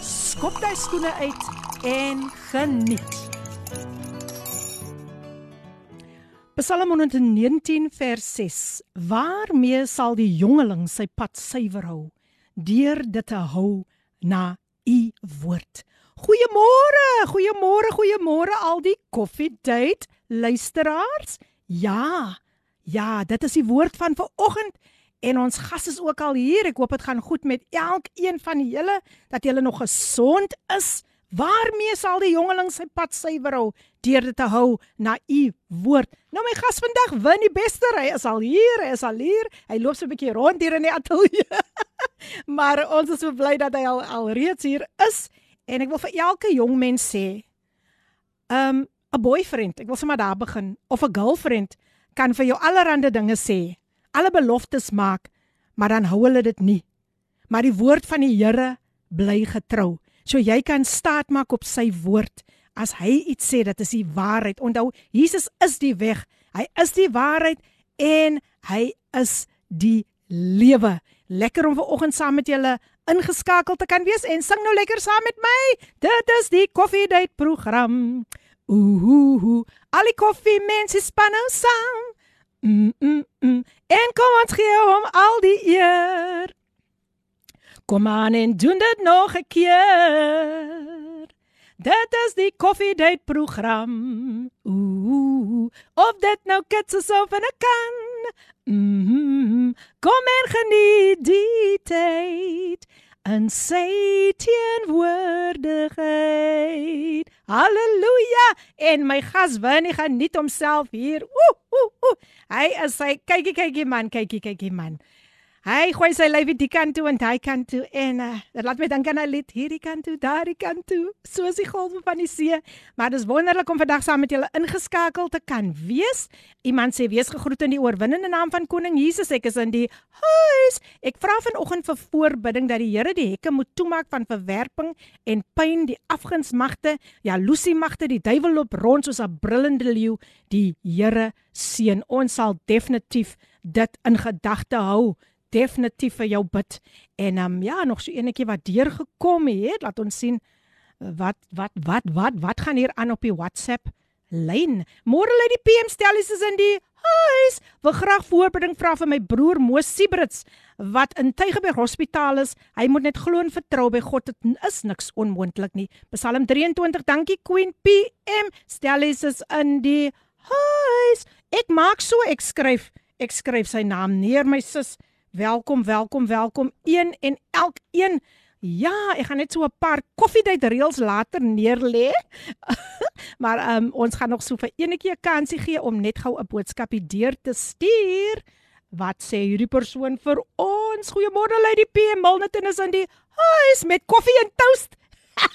skop jou skoene uit en geniet. Psalm 119 vers 6. Waarmee sal die jongeling sy pad suiwer hou? Deur dit te hou na u woord. Goeiemôre, goeiemôre, goeiemôre al die coffee date luisteraars. Ja. Ja, dit is die woord van vanoggend En ons gas is ook al hier. Ek hoop dit gaan goed met elkeen van julle dat julle nog gesond is. Waarmee sal die jongeling sy pad suiwer hou deur dit te hou na u woord. Nou my gas vandag, Winnie Bester, hy is al hier, hy is al hier. Hy loop so 'n bietjie rond hier in die ateljee. maar ons is so bly dat hy al al reeds hier is en ek wil vir elke jong mens sê, um 'n boyfriend, ek wil sommer daar begin of 'n girlfriend kan vir jou allerlei dinge sê alle beloftes maak, maar dan hou hulle dit nie. Maar die woord van die Here bly getrou. So jy kan staat maak op sy woord. As hy iets sê, dit is die waarheid. Onthou, Jesus is die weg. Hy is die waarheid en hy is die lewe. Lekker om vanoggend saam met julle ingeskakel te kan wees en sing nou lekker saam met my. Dit is die Coffee Date program. Ooh, al die koffie mense span nou saam. Mm, mm, mm. En kom ons gee hom al die eer. Kom aan en doen dit nog 'n keer. Dit is die Coffee Date program. Ooh, of dit nou kits is of 'n kan. Mm -hmm. Kom en geniet die tyd in sy teenwoordigheid. Halleluja! En my gas Winnie geniet homself hier. Ooh, ooh, ooh. Hy is sy kykie kykie man, kykie kykie man. Hy gooi sy lyfie die kant toe en hy kant toe en uh, dit laat my dink aan 'n lied hierdie kant toe, daardie kant toe, soos die golwe van die see. Maar dis wonderlik om vandag saam met julle ingeskakel te kan wees. Iemand sê wees gegroet in die oorwinnende naam van koning Jesus. Ek is in die huis. Ek vra vanoggend vir voorbidding dat die Here die hekke moet toemaak van verwerping en pyn, die afgunsmagte, jaloesie magte, die duiwel loop rond soos 'n brullende leeu. Die Here seën. Ons sal definitief dit in gedagte hou definitief vir jou bid. En ehm um, ja, nog so enetjie wat deur gekom het. Laat ons sien wat wat wat wat wat gaan hier aan op die WhatsApp lyn. Môre lê die PM stellies is in die huis. Wil graag voorbereiding vra vir my broer Mosibrits wat in Tygerberg Hospitaal is. Hy moet net glo en vertrou by God. Dit is niks onmoontlik nie. Psalm 23. Dankie Queen PM stellies is in die huis. Ek maak so ek skryf ek skryf sy naam neer my sis. Welkom, welkom, welkom een en elkeen. Ja, ek gaan net so 'n paar koffiedייט reels later neerlê. maar ehm um, ons gaan nog so vir enetjie 'n kansie gee om net gou 'n boodskapie deur te stuur. Wat sê hierdie persoon vir ons? Goeiemôre Lady P. Milnerton is in die huis met koffie en toast.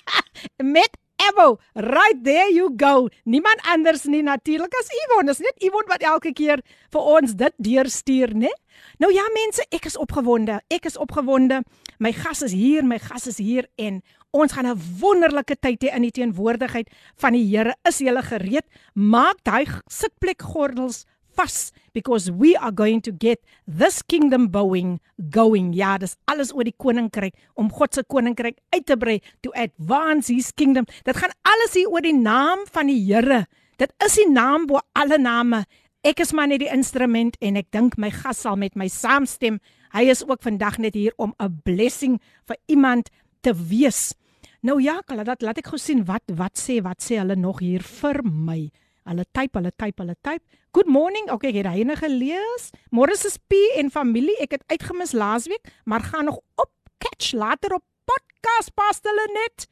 met Evo, right there you go. Niemand anders nie natuurlik as Yvonne. Dis net Yvonne wat elke keer vir ons dit deurstuur, né? Nou ja mense, ek is opgewonde. Ek is opgewonde. My gas is hier, my gas is hier en ons gaan 'n wonderlike tyd hê in die teenwoordigheid van die Here. Is jy gereed? Maak daai sitplek gordels vas because we are going to get this kingdom bowing going. Ja, dis alles oor die koninkryk om God se koninkryk uit te brei to advance his kingdom. Dit gaan alles hier oor die naam van die Here. Dit is die naam bo alle name. Ek is maar net die instrument en ek dink my gas sal met my saamstem. Hy is ook vandag net hier om 'n blessing vir iemand te wees. Nou ja, laat laat ek gou sien wat wat sê wat sê hulle nog hier vir my. Hulle type, hulle type, hulle type. Good morning. Okay, ek het hyne gelees. Môre is P en familie. Ek het uitgemis laasweek, maar gaan nog op catch later op podcast pas hulle net.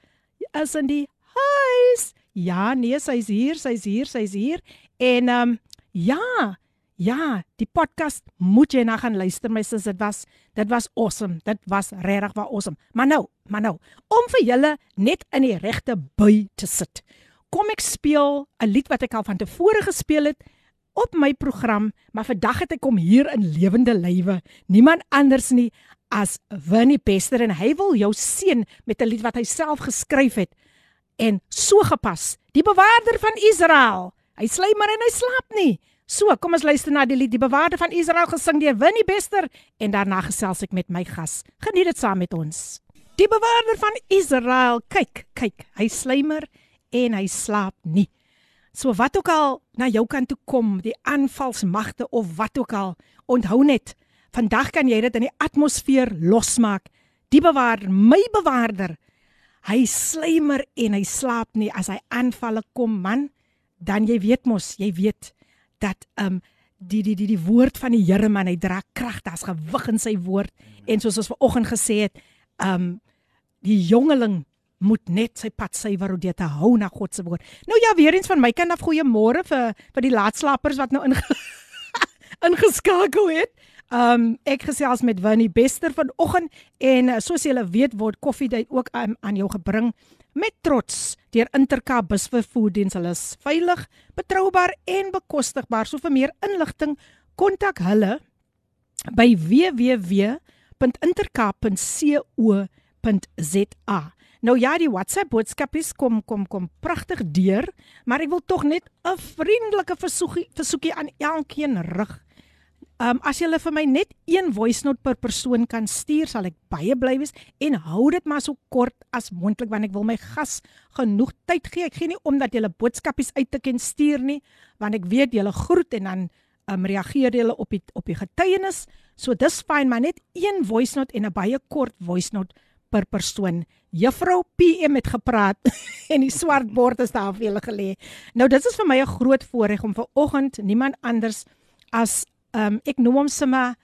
Is in die huis. Ja, nee, sy's hier, sy's hier, sy's hier. En ehm um, ja. ja, die podcast moet jy na gaan luister my sis. Dit was dit was awesome. Dit was regtig was awesome. Maar nou, maar nou, om vir julle net in die regte by te sit. Kom ek speel 'n lied wat ek al van tevore gespeel het op my program, maar vandag het ek kom hier in lewende lywe. Niemand anders nie as Winnie Bester en hy wil jou seën met 'n lied wat hy self geskryf het en so gepas. Die bewaarder van Israel. Hy sly maar en hy slaap nie. So, kom ons luister na die lied Die bewaarder van Israel gesing deur Winnie Bester en daarna gesels ek met my gas. Geniet dit saam met ons. Die bewaarder van Israel. Kyk, kyk, hy slymer en hy slaap nie. So wat ook al na jou kant toe kom, die aanvalsmagte of wat ook al, onthou net, vandag kan jy dit in die atmosfeer losmaak. Die bewaarder, my bewaarder. Hy slymer en hy slaap nie as hy aanvalle kom, man. Dan jy weet mos, jy weet dat ehm um, die die die die woord van die Here man, hy dra krag, daar's gewig in sy woord. En soos ons vanoggend gesê het, ehm um, die jongeling moet net sy pad suiwer om dit te hou na God se woord. Nou ja, weer eens van my kant af goeiemôre vir vir die laatslapers wat nou in ingeskakel het. Um ek gesels met Winnie Bester vanoggend en uh, soos julle weet word koffiedייט ook um, aan jou gebring met trots deur Intercape busvervoerdiens. Hulle is veilig, betroubaar en bekostigbaar. So vir meer inligting kontak hulle by www.intercape.co.za. Nou ja, die WhatsApp boodskapies kom kom kom pragtig deur, maar ek wil tog net 'n vriendelike versoekie versoekie aan elkeen rig. Um as jy vir my net een voice note per persoon kan stuur, sal ek baie bly wees en hou dit maar so kort as moontlik want ek wil my gas genoeg tyd gee. Ek gee nie omdat jy boodskapies uit te ken stuur nie, want ek weet jy groet en dan um reageer jy op die op die getuienis. So dis fyn, maar net een voice note en 'n baie kort voice note per persoon. Juffrou PM het gepraat en die swart bord is daar vir julle gelê. Nou dit is vir my 'n groot voorreg om ver oggend niemand anders as um, ek noem hom sommer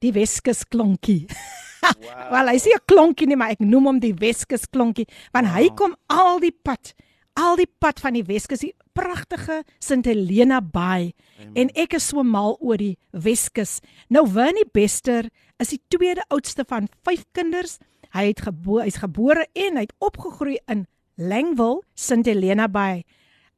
die Weskus klonkie. Wow. Wel, hy sê 'n klonkie nie, maar ek noem hom die Weskus klonkie want wow. hy kom al die pad, al die pad van die Weskus, die pragtige St Helena Bay Amen. en ek is so mal oor die Weskus. Nou Winnie Bester is die tweede oudste van 5 kinders. Hy het gebo hy's gebore en hy het opgegroei in Langville, St Helena Bay.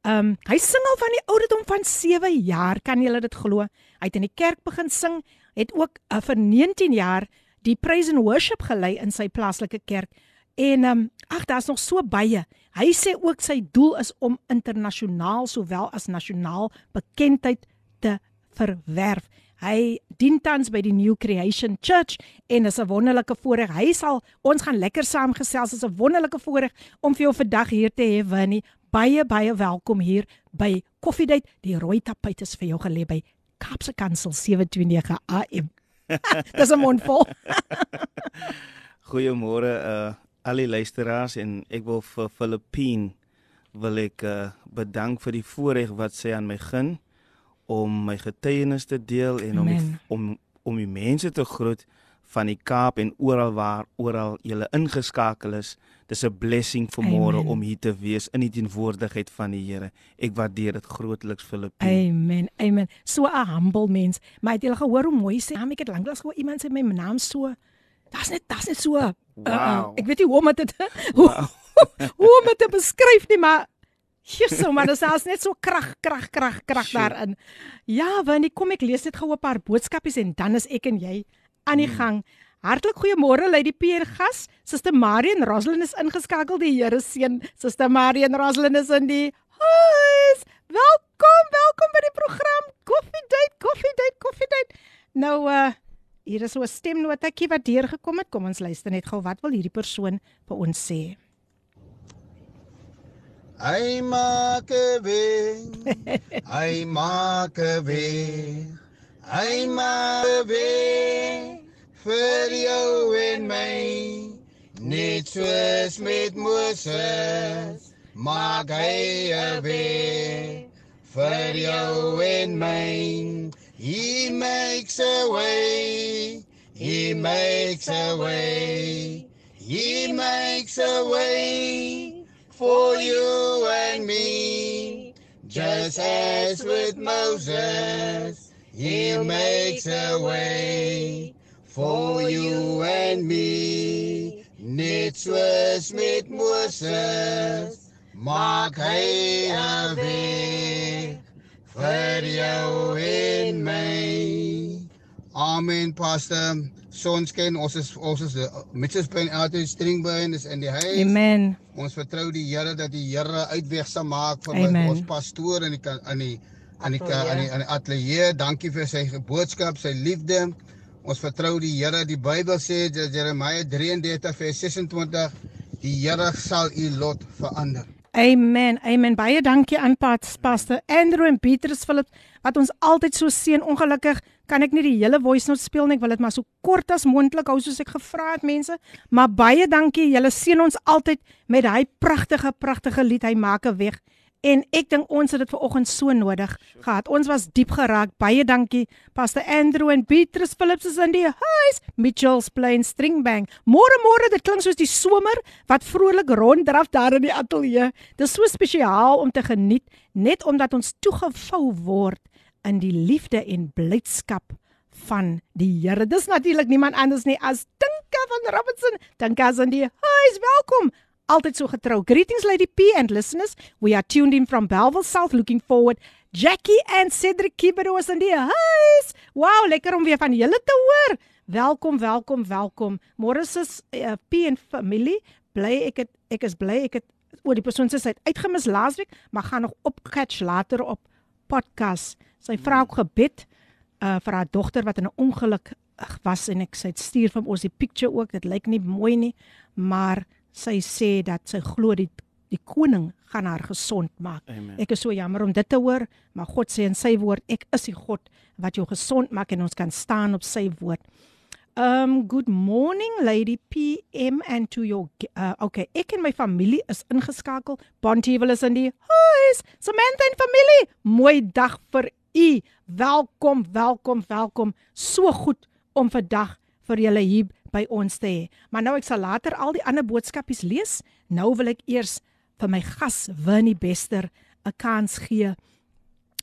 Um hy sing al van die ouderdom van 7 jaar, kan jy dit glo? Hy het in die kerk begin sing, het ook uh, vir 19 jaar die praise and worship gelei in sy plaaslike kerk. En um ag, daar's nog so baie. Hy sê ook sy doel is om internasionaal sowel as nasionaal bekendheid te verwerf. Hy dien tans by die New Creation Church en is 'n wonderlike voorreg. Hy sal ons gaan lekker saamgesels. Dit is 'n wonderlike voorreg om vir jou vandag hier te hê, Winnie. Baie baie welkom hier by Koffiedייט. Die rooi tapuit is vir jou gelê by Kaapse Kansel 729 AM. Dis 'n mond vol. Goeiemôre uh al die luisteraars en ek wil vir Filippine wil ek uh, bedank vir die voorreg wat sy aan my gun om my getuienis te deel en om die, om om die mense te groet van die Kaap en oral waar oral julle ingeskakel is. Dis 'n blessing vir môre om hier te wees in die teenwoordigheid van die Here. Ek waardeer dit grootliks Filippe. Amen. Amen. So 'n humble mens. Maar het jy gehoor hoe mooi sê? Ek het lanklaas gehoor iemand sê my naam so. Daar's net daar's net so. Wow. Uh, uh, ek weet nie hoe om dit hoe, wow. hoe om dit te beskryf nie, maar Jesus, maar dit is net so krag, krag, krag, krag daarin. Ja, want ek kom ek lees net gou 'n paar boodskapies en dan is ek en jy aan die hmm. gang. Hartlik goeiemôre Lady P en gas. Suster Marion Roslyn is ingeskakel. Die Here seën. Suster Marion Roslyn is in die huis. Welkom, welkom by die program Coffee Date, Coffee Date, Coffee Date. Nou uh hier is so 'n stemnotetjie wat deurgekom het. Kom ons luister net gou wat wil hierdie persoon vir ons sê. Hy maak weer. Hy maak weer. Hy maak weer vir jou en my. Net soos met Moses. Maak hy weer vir jou en my. He makes a way. He makes a way. He makes a way for you and me. Just as with Moses, He makes a way for you and me. Net soos met Moses, hy 'n weg vir jou en. Amen, pastor. Sonskyn, ons is ons is Mitchellsplein altyd Stringbeen is in die huis. Amen. Ons vertrou die Here dat die Here uitweg sal maak vir Amen. my, ons pastoor in die aan die aan die aan die aan die ateljee. Dankie vir sy boodskap, sy liefde. Ons vertrou die Here. Die Bybel sê dat Jeremia 33 vers 26 die Here sal u lot verander. Amen. Amen. Baie dankie aan Pat, Pastor Andrew en Petrus Philip wat ons altyd so seën. Ongelukkig kan ek nie die hele voice note speel nie. Ek wil dit maar so kort as moontlik hou soos ek gevra het mense. Maar baie dankie. Julle seën ons altyd met hy pragtige pragtige lied hy maak 'n weg. En ek dink ons het dit ver oggend so nodig gehad. Ons was diep geraak. Baie dankie Pastor Andrew en Petrus Phillips is in die huis. Mitchells Plain Stringbank. Môre môre, dit klink soos die somer wat vrolik ronddraf daar in die ateljee. Dis so spesiaal om te geniet net omdat ons toegevou word in die liefde en blydskap van die Here. Dis natuurlik niemand anders nie as Tinka van Robinson. Tinka is in die huis. Welkom. Altyd so getrou. Greetings Lady P and listeners. We are tuned in from Belleville South looking forward. Jackie and Cedric Kibero is in die huis. Wow, lekker om weer van julle te hoor. Welkom, welkom, welkom. Môre is uh, P en familie. Bly ek het ek is bly ek het oor die persoon se het uitgemis laasweek, maar gaan nog opcatch later op podcast. Sy vra ook gebed uh vir haar dogter wat in 'n ongeluk ag, was en ek sy het stuur van ons die picture ook. Dit lyk nie mooi nie, maar sy sê dat sy glo die die koning gaan haar gesond maak. Amen. Ek is so jammer om dit te hoor, maar God sê in sy woord, ek is die God wat jou gesond maak en ons kan staan op sy woord. Um good morning Lady PM and to your uh, okay, ek en my familie is ingeskakel. Bontiewil is in die huis. Samantha en familie, mooi dag vir u. Welkom, welkom, welkom. So goed om vandag vir julle hier by ons te hê. Maar nou ek sal later al die ander boodskapies lees. Nou wil ek eers vir my gas Winnie Bester 'n kans gee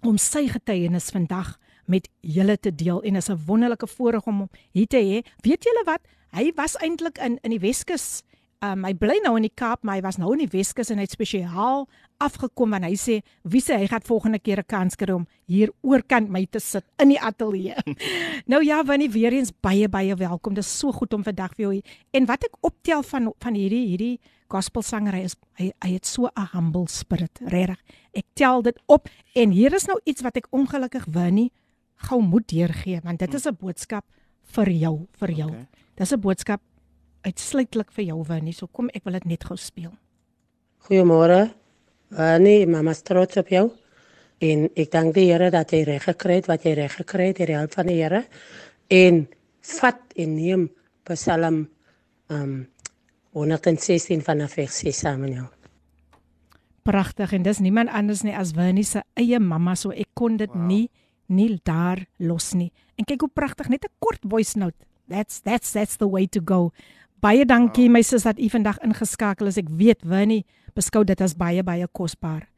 om sy getuienis vandag met julle te deel en is 'n wonderlike voorreg om hom hier te hê. Weet julle wat? Hy was eintlik in in die Weskus. Um, hy bly nou in die Kaap, maar hy was nou in die Weskus en hy het spesiaal afgekom en hy sê wie sê hy gaan volgende keer 'n kans kry om hier oorkant my te sit in die ateljee. nou ja, Winnie weer eens baie baie welkom. Dit is so goed om vandag vir jou hier. En wat ek optel van van hierdie hierdie gospelsangery is hy hy het so 'n humble spirit, regtig. Ek tel dit op en hier is nou iets wat ek ongelukkig Winnie gou moet deurgee want dit is 'n boodskap vir jou, vir jou. Okay. Dis 'n boodskap uitsluitlik vir jou Winnie. So kom ek wil dit net gou speel. Goeiemôre. Annie, mamma is trots op jou. En ek dank die Here dat jy reg gekry het wat jy reg gekry het deur die hulp van die Here. En vat en neem Psalm um 116 vanaf vers 6 saam met jou. Pragtig en dis niemand anders nie as Winnie se eie mamma, so ek kon dit wow. nie nie daar los nie. En kyk hoe pragtig, net 'n kort voice note. That's that's that's the way to go. Baie dankie wow. my sis dat u vandag ingeskakel is. Ek weet Winnie beskou dit as baie baie kosbaar.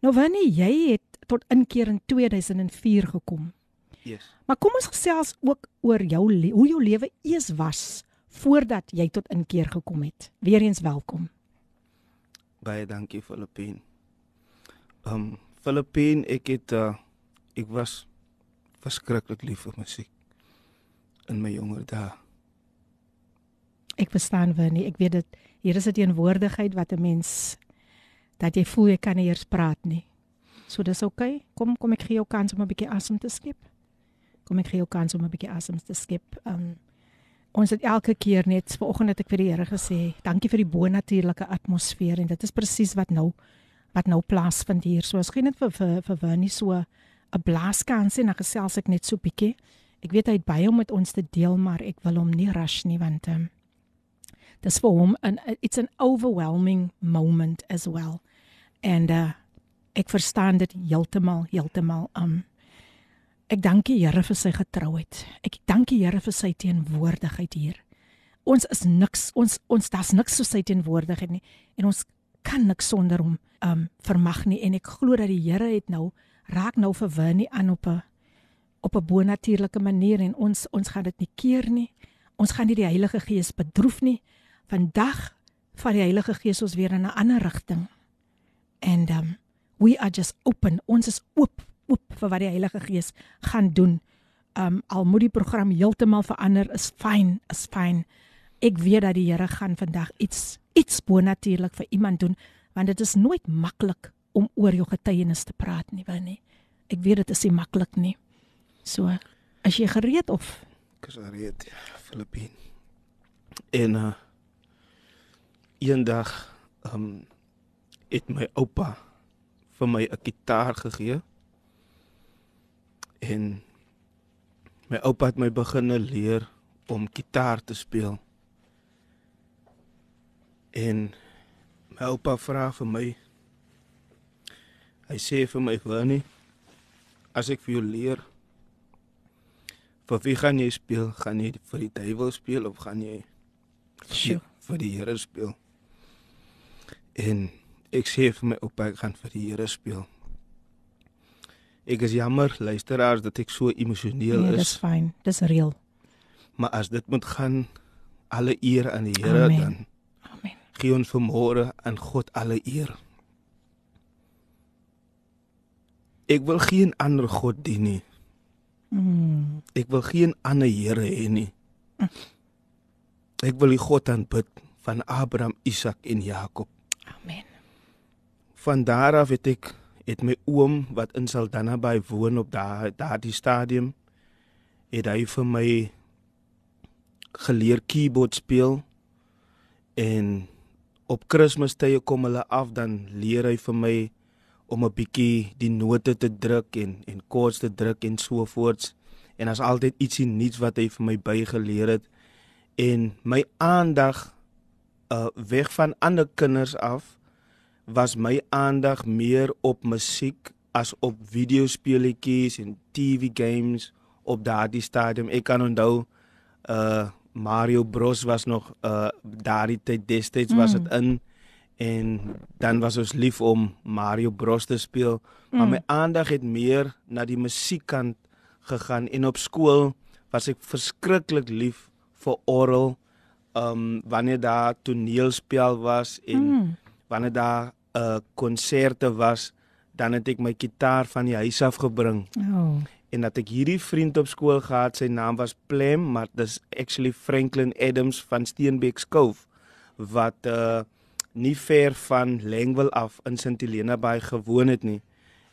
Nou Winnie, jy het tot inkeer in 2004 gekom. Yes. Maar kom ons gesels ook oor jou hoe jou lewe eers was voordat jy tot inkeer gekom het. Weereens welkom. Baie dankie Filippine. Um Filippine, ek het uh, ek was verskriklik lief vir musiek in my jonger dae. Ek verstaan Winnie, ek weet dit hier is 'n teenwoordigheid wat 'n mens dat jy voel jy kan nie eers praat nie. So dis oukei. Okay. Kom kom ek gee jou kans om 'n bietjie asem te skep. Kom ek gee jou kans om 'n bietjie asem te skep. Um ons het elke keer net vanoggend het ek vir die Here gesê, dankie vir die bonatuurlike atmosfeer en dit is presies wat nou wat nou plaasvind hier. So as geen net vir vir vir Winnie so 'n blaaskans en dan gesels ek net so bietjie. Ek weet hy het baie om met ons te deel, maar ek wil hom nie rush nie want um, dis vir hom 'n it's an overwhelming moment as well. And uh ek verstaan dit heeltemal heeltemal um ek dank die Here vir sy getrouheid. Ek dank die Here vir sy teenwoordigheid hier. Ons is niks ons ons daar's niks so sy teenwoordigheid nie en ons kan niks sonder hom um vermag nie en ek glo dat die Here het nou raak nou vir Winnie aan op 'n op 'n bonatuurlike manier en ons ons gaan dit nie keer nie. Ons gaan nie die Heilige Gees bedroef nie. Vandag vat die Heilige Gees ons weer in 'n ander rigting. And um we are just open. Ons is oop oop vir wat die Heilige Gees gaan doen. Um al moet die program heeltemal verander, is fyn, is fyn. Ek weet dat die Here gaan vandag iets iets bonatuurlik vir iemand doen want dit is nooit maklik om oor jou getuienis te praat nie, want nie. Ek weet dit is nie maklik nie. So, as jy gereed of ek is gereed, ja, Filippin. En uh eendag um het my oupa vir my 'n kitaar gegee. En my oupa het my begine leer om kitaar te speel. En my oupa vra vir my hy sê vir my Winnie as ek vir jou leer vir wie gaan jy speel gaan jy vir die duiwel speel of gaan jy Sjoe. vir die Here speel en ek sê vir my oupa ek gaan vir die Here speel ek is jammer luisteraars dat ek so emosioneel nee, is dis fyn. Dis reël. maar as dit moet gaan alle eer aan die Here dan Amen. gee ons vanmôre aan God alle eer. Ek wil geen ander god dien nie. Mm. Ek wil geen ander Here hê nie. Ek wil die God aanbid van Abraham, Isak en Jakob. Van daar af het ek het my oom wat in Saldanha by woon op daai daardie stadium het hy vir my geleer keyboard speel en op Kerstmistye kom hulle af dan leer hy vir my om 'n bietjie die note te druk en en koords te druk en so voorts. En as altyd ietsie nuuts wat hy vir my bygeleer het. En my aandag uh weg van ander kinders af was my aandag meer op musiek as op videospeletjies en TV games op daardie stadium. Ek kan onthou uh Mario Bros was nog uh daardie tyd destyds was dit in en dan was ons lief om Mario Bros te speel, maar my aandag het meer na die musiekkant gegaan en op skool was ek verskriklik lief vir orgel. Um wanneer daar toneelspel was en Mm. wanneer daar uh, konserte was, dan het ek my kitaar van die huis af gebring Oh. en dat ek hierdie vriend op skool gehad, sy naam was Plem, maar dis actually Franklin Adams van Steenbeek Skoof wat uh nie ver van Lengwil af in St Helena Bay gewoon het nie.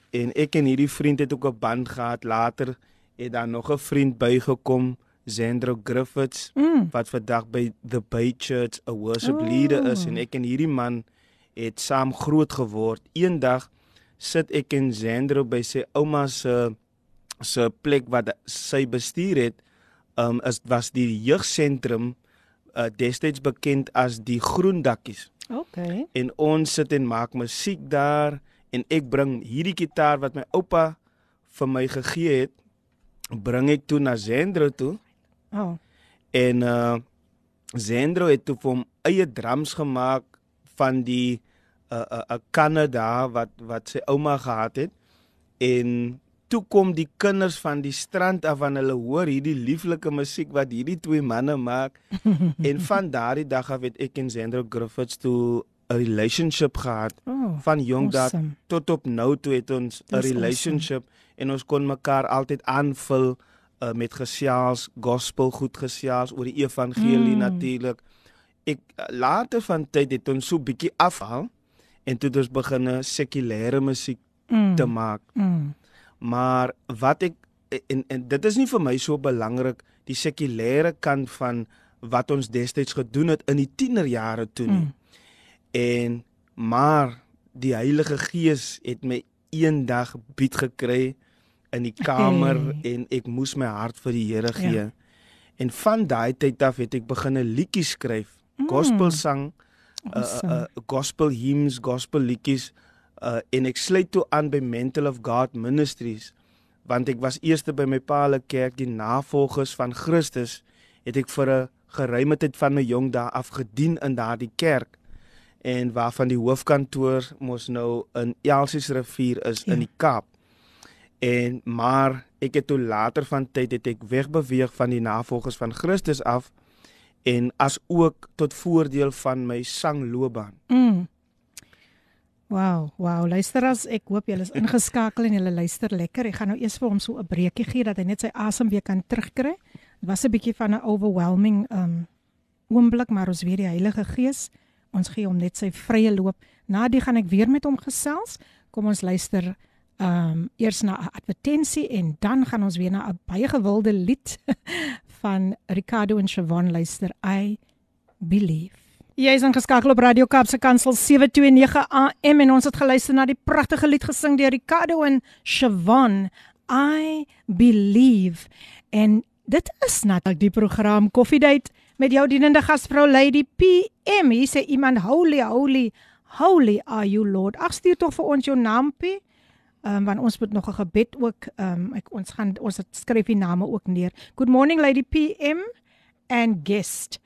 En ek en hierdie vriend het ook 'n band gehad. Later het daar nog 'n vriend bygekom, Zendro Griffiths, Mm. wat vandag by The Bay Church 'n worship Oh. leader is en ek en hierdie man het saam groot geword. Eendag sit ek en Zendro by sy ouma se se plek wat sy bestuur het. Um is was die jeugsentrum uh, destyds bekend as die Groen Dakkies Okay. en ons sit en maak musiek daar en ek bring hierdie kitaar wat my oupa vir my gegee het bring ek toe na Zendro toe Oh. En uh Zendro het toe vir hom eie drums gemaak van die 'n 'n Kanada wat wat sy ouma gehad het. En toe kom die kinders van die strand af en hulle hoor hierdie lieflike musiek wat hierdie twee manne maak. en van daardie dag af het ek en Zendro Griffiths toe 'n relationship gehad Oh. van jong awesome. tot op nou toe het ons 'n Dis awesome. relationship en ons kon mekaar altyd aanvul uh, met gesels, gospel goed gesels oor die evangelie Mm. natuurlik. Ek uh, later van tyd het ons so bietjie afhaal en toe het ons begin sekulêre musiek Mm. te maak. Mm. Maar wat ek en en dit is nie vir my so belangrik die sekulêre kant van wat ons destyds gedoen het in die tienerjare toe nie. Mm. En maar die Heilige Gees het my eendag bied gekry in die kamer Hey. en ek moes my hart vir die Here gee. Ja. En van daai tyd af het ek begin 'n liedjie skryf, Mm. gospelsang, uh, Awesome. uh, gospel hymns, gospel liedjies uh, en ek sluit toe aan by Mental of God Ministries want ek was eers by my pa se kerk die navolgers van Christus het ek vir 'n geruime tyd van my jong dae af gedien in daardie kerk en waarvan die hoofkantoor mos nou in Elsies rivier is Ja. in die Kaap. En maar ek het toe later van tyd het ek wegbeweeg van die navolgers van Christus af en as ook tot voordeel van my sangloopbaan. Mm. Wow, wow. Luister as ek hoop julle is ingeskakel en julle luister lekker. Ek gaan nou eers vir hom so 'n breekie gee dat hy net sy asem weer kan terugkry. Dit was 'n bietjie van 'n overwhelming um oomblik, maar ons weet die Heilige Gees, ons gee hom net sy vrye loop. Na dit gaan ek weer met hom gesels. Kom ons luister um eers na 'n advertensie en dan gaan ons weer na 'n baie gewilde lied van Ricardo en Siobhan luister. I believe. Jy is ingeskakel op Radio Kapse Kansel 729 AM en ons het geluister na die pragtige lied gesing deur Ricardo en Siobhan. I believe. En dit is natuurlik die program Coffee Date met jou dienende gasvrou Lady PM. Hier sê iemand holy holy holy are you Lord. Ag stuur tog vir ons jou naampie. Um, want ons moet nog 'n gebed ook um, ek ons gaan ons skryf die name ook neer. Good morning Lady PM and guest.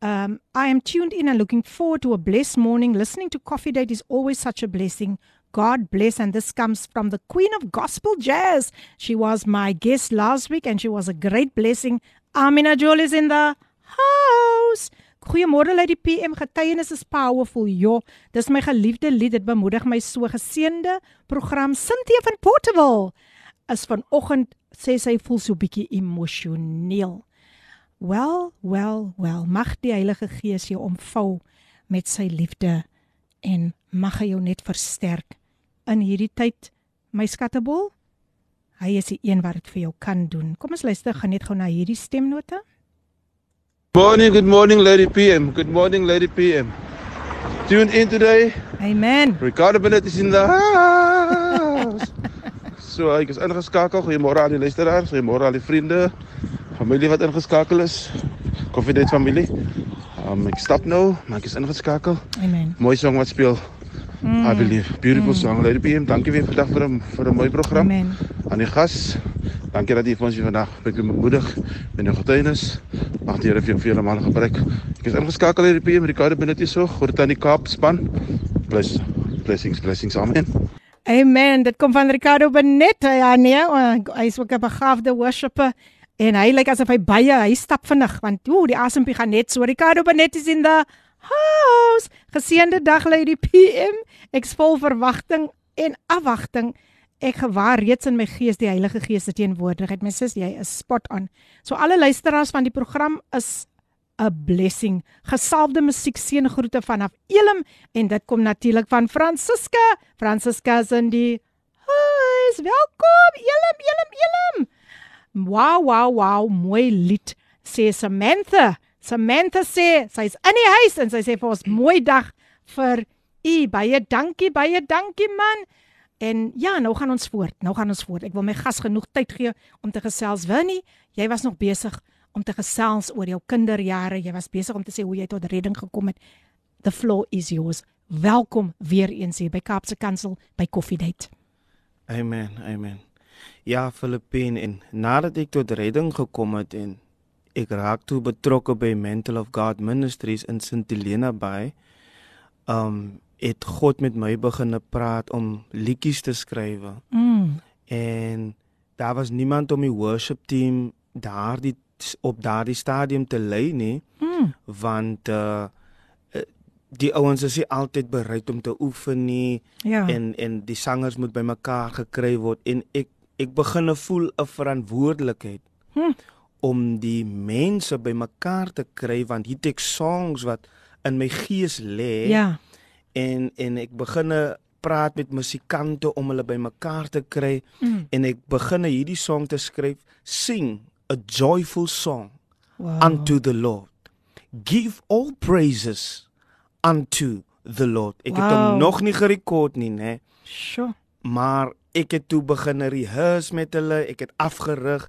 Um I am tuned in and looking forward to a blessed morning. Listening to Coffee Date is always such a blessing. God bless and this comes from the Queen of Gospel Jazz. She was my guest last week and she was a great blessing. Amina Joel is in the house. Goeiemôre uit die PM getuienis is powerful. Jo, dis my geliefde lied. Dit bemoedig my so geseënde program Cynthia van Portable. Is vanoggend sê sy voel so bietjie emosioneel. Wel, wel, wel. Mag die Heilige Gees jou omvou met sy liefde en mag hy jou net versterk in hierdie tyd, my skattebol. Hy is die een wat dit vir jou kan doen. Kom ons luister gou net gou na hierdie stemnote. Morning, good morning, Lady PM. Good morning, Lady PM. Tune in today. Amen. Ricardo Bennett is in the house. so, ek is ingeskakel. Goeiemôre aan die luisteraars, goeiemôre aan die vriende, familie wat ingeskakel is. Koffiedייט familie. Um, ek stap nou, maar ek is ingeskakel. Amen. Mooi song wat speel. Mm. I believe. Beautiful mm. song, Lady PM. Dankie weer vandag vir 'n vir 'n mooi program. Amen. Aan die gas. Dankie dat jy vir ons vandag bietjie bemoedig met jou getuienis. Mag die Here vir jou vele male gebruik. Ek is ingeskakel hier by PM Ricardo dit so. Groet aan die Kaap span. Bless blessings blessings. Amen. Amen. Dit kom van Ricardo Benet. Ja nee, hy is ook 'n begaafde worshipper en hy lyk asof hy baie hy stap vinnig want o, die asempie gaan net so. Ricardo Benet is in the house. Geseënde dag die PM. Ek vol verwagting en afwagting ek gewaar reeds in my gees die Heilige Gees se teenwoordigheid. My sis, jy is spot on. So alle luisteraars van die program is 'n blessing. Gesalfde musiek seën groete vanaf Elim en dit kom natuurlik van Francisca. Francisca is in die huis. Welkom Elim, Elim, Elim. Wow, wow, wow, mooi lied. Sê Samantha. Samantha sê sy's in die huis en sy sê vir ons mooi dag vir u. Baie dankie, baie dankie man. En ja, nou gaan ons voort. Nou gaan ons voort. Ek wil my gas genoeg tyd gee om te gesels. Winnie, jy was nog besig om te gesels oor jou kinderjare. Jy was besig om te sê hoe jy tot redding gekom het. The floor is yours. Welkom weer eens hier by Kaapse Kansel by Coffee Date. Amen. Amen. Ja, Filippine en nadat ek tot redding gekom het en ek raak toe betrokke by Mental of God Ministries in St Helena Bay. Um het God met my begin praat om liedjies te skryf. Mm. En daar was niemand om die worship team daardie op daardie stadium te lei nie. Mm. Want uh die ouens is nie altyd bereid om te oefen nie Ja. en en die sangers moet bymekaar gekry word en ek ek begin voel 'n verantwoordelikheid Hm. Om die mense bymekaar te kry want hier het songs wat in my gees lê Ja. en en ek begin praat met musikante om hulle bymekaar te kry Mm. en ek begin hierdie song te skryf sing a joyful song Wow. unto the Lord give all praises unto the Lord ek het Wow. hom nog nie gerekord nie nê Sjoe. maar ek het toe begin rehearse met hulle ek het afgerig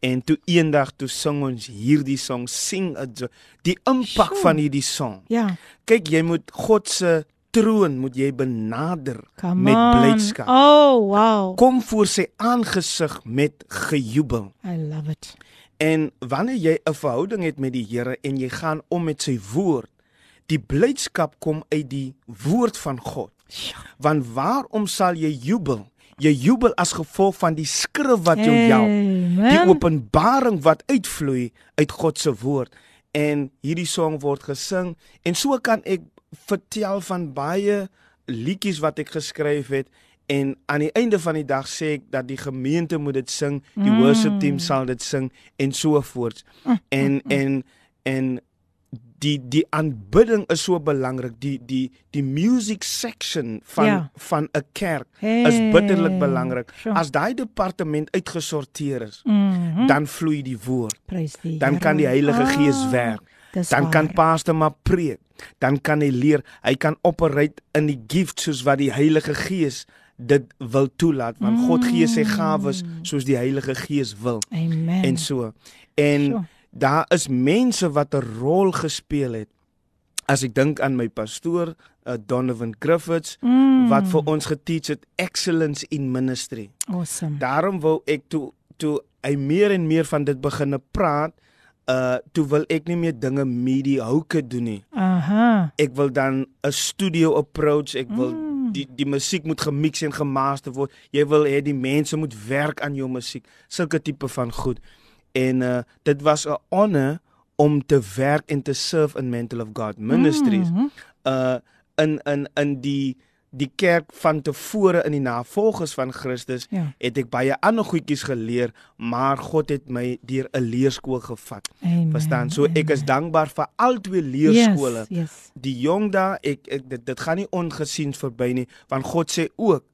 en toe eendag toe sing ons hierdie song sing jo- die impak Sjoe. van hierdie song Ja. kyk jy moet God se troon moet jy benader Come met blydskap Oh, wow. kom voor sy aangesig met gejubel I love it. En wanneer jy 'n verhouding het met die Here en jy gaan om met sy woord, die blydskap kom uit die woord van God. Sjoe. Want waarom sal jy jubel jy jubel as gevolg van die skrif wat jou help. Die openbaring wat uitvloei uit God se woord en hierdie song word gesing en so kan ek vertel van baie liedjies wat ek geskryf het en aan die einde van die dag sê ek dat die gemeente moet dit sing, die mm. worship team sal dit sing en so voort. Mm. En mm. en en die die aanbidding is so belangrik. Die die die music section van ja. van 'n kerk hey. is bitterlik belangrik. Sure. As daai departement uitgesorteer is, mm -hmm. dan vloei die woord. Die dan kan die Heilige ah, Gees werk. Dan waar. kan pastor maar preek. Dan kan hy leer. Hy kan operate in die gifts soos wat die Heilige Gees dit wil toelaat want mm. God gee sy gawes soos die Heilige Gees wil. Amen. En so. En sure. Daar is mense wat 'n rol gespeel het. As ek dink aan my pastoor, uh, Donovan Griffiths, mm. wat vir ons geteach het excellence in ministry. Awesome. Daarom wou ek toe toe hy meer en meer van dit begine praat uh toe wil ek nie meer dinge mediocre doen nie. Aha. Ek wil dan 'n studio approach, ek wil mm die die musiek moet gemix en gemaster word. Jy wil hê die mense moet werk aan jou musiek. Sulke tipe van goed. En uh dit was 'n honor om te werk en te serve in Mental of God Ministries. Mm -hmm. Uh in in in die die kerk van tevore in die navolgers van Christus ja. het ek baie ander goedjies geleer, maar God het my deur 'n leerskool gevat. Amen, Verstaan? So ek is dankbaar vir al twee leerskole. Yes, yes. Die jong daar, ek, ek dit, dit gaan nie ongesiens verby nie, want God sê ook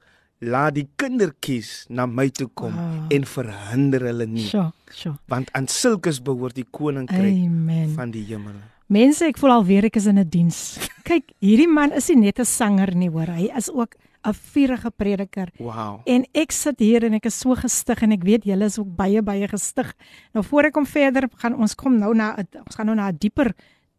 laat die kindertjies na my toe kom wow. en verhinder hulle nie. Sjoe, sjoe. Want aan sulkes behoort die koninkryk van die hemel. Mense, ek voel alweer ek is in 'n die diens. Kyk, hierdie man is nie net 'n sanger nie, hoor. Hy is ook 'n vurige prediker. Wow. En ek sit hier en ek is so gestig en ek weet julle is ook baie baie gestig. Nou voor ek kom verder, gaan ons kom nou na ons gaan nou na 'n dieper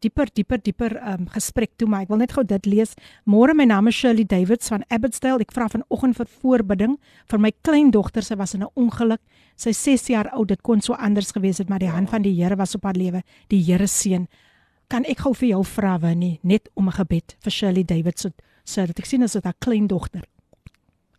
dieper dieper dieper um, gesprek toe, maar ek wil net gou dit lees. Môre, my naam is Shirley Davids van Abbotsdale. Ek vra vanoggend vir voorbidding vir my kleindogter. Sy was in 'n ongeluk. Sy 6 jaar oud. Dit kon so anders gewees het, maar die hand van die Here was op haar lewe. Die Here seën kan ek gou vir jou vra wanneer net om 'n gebed vir Shirley Davidson sodat ek sien as dit haar kleindogter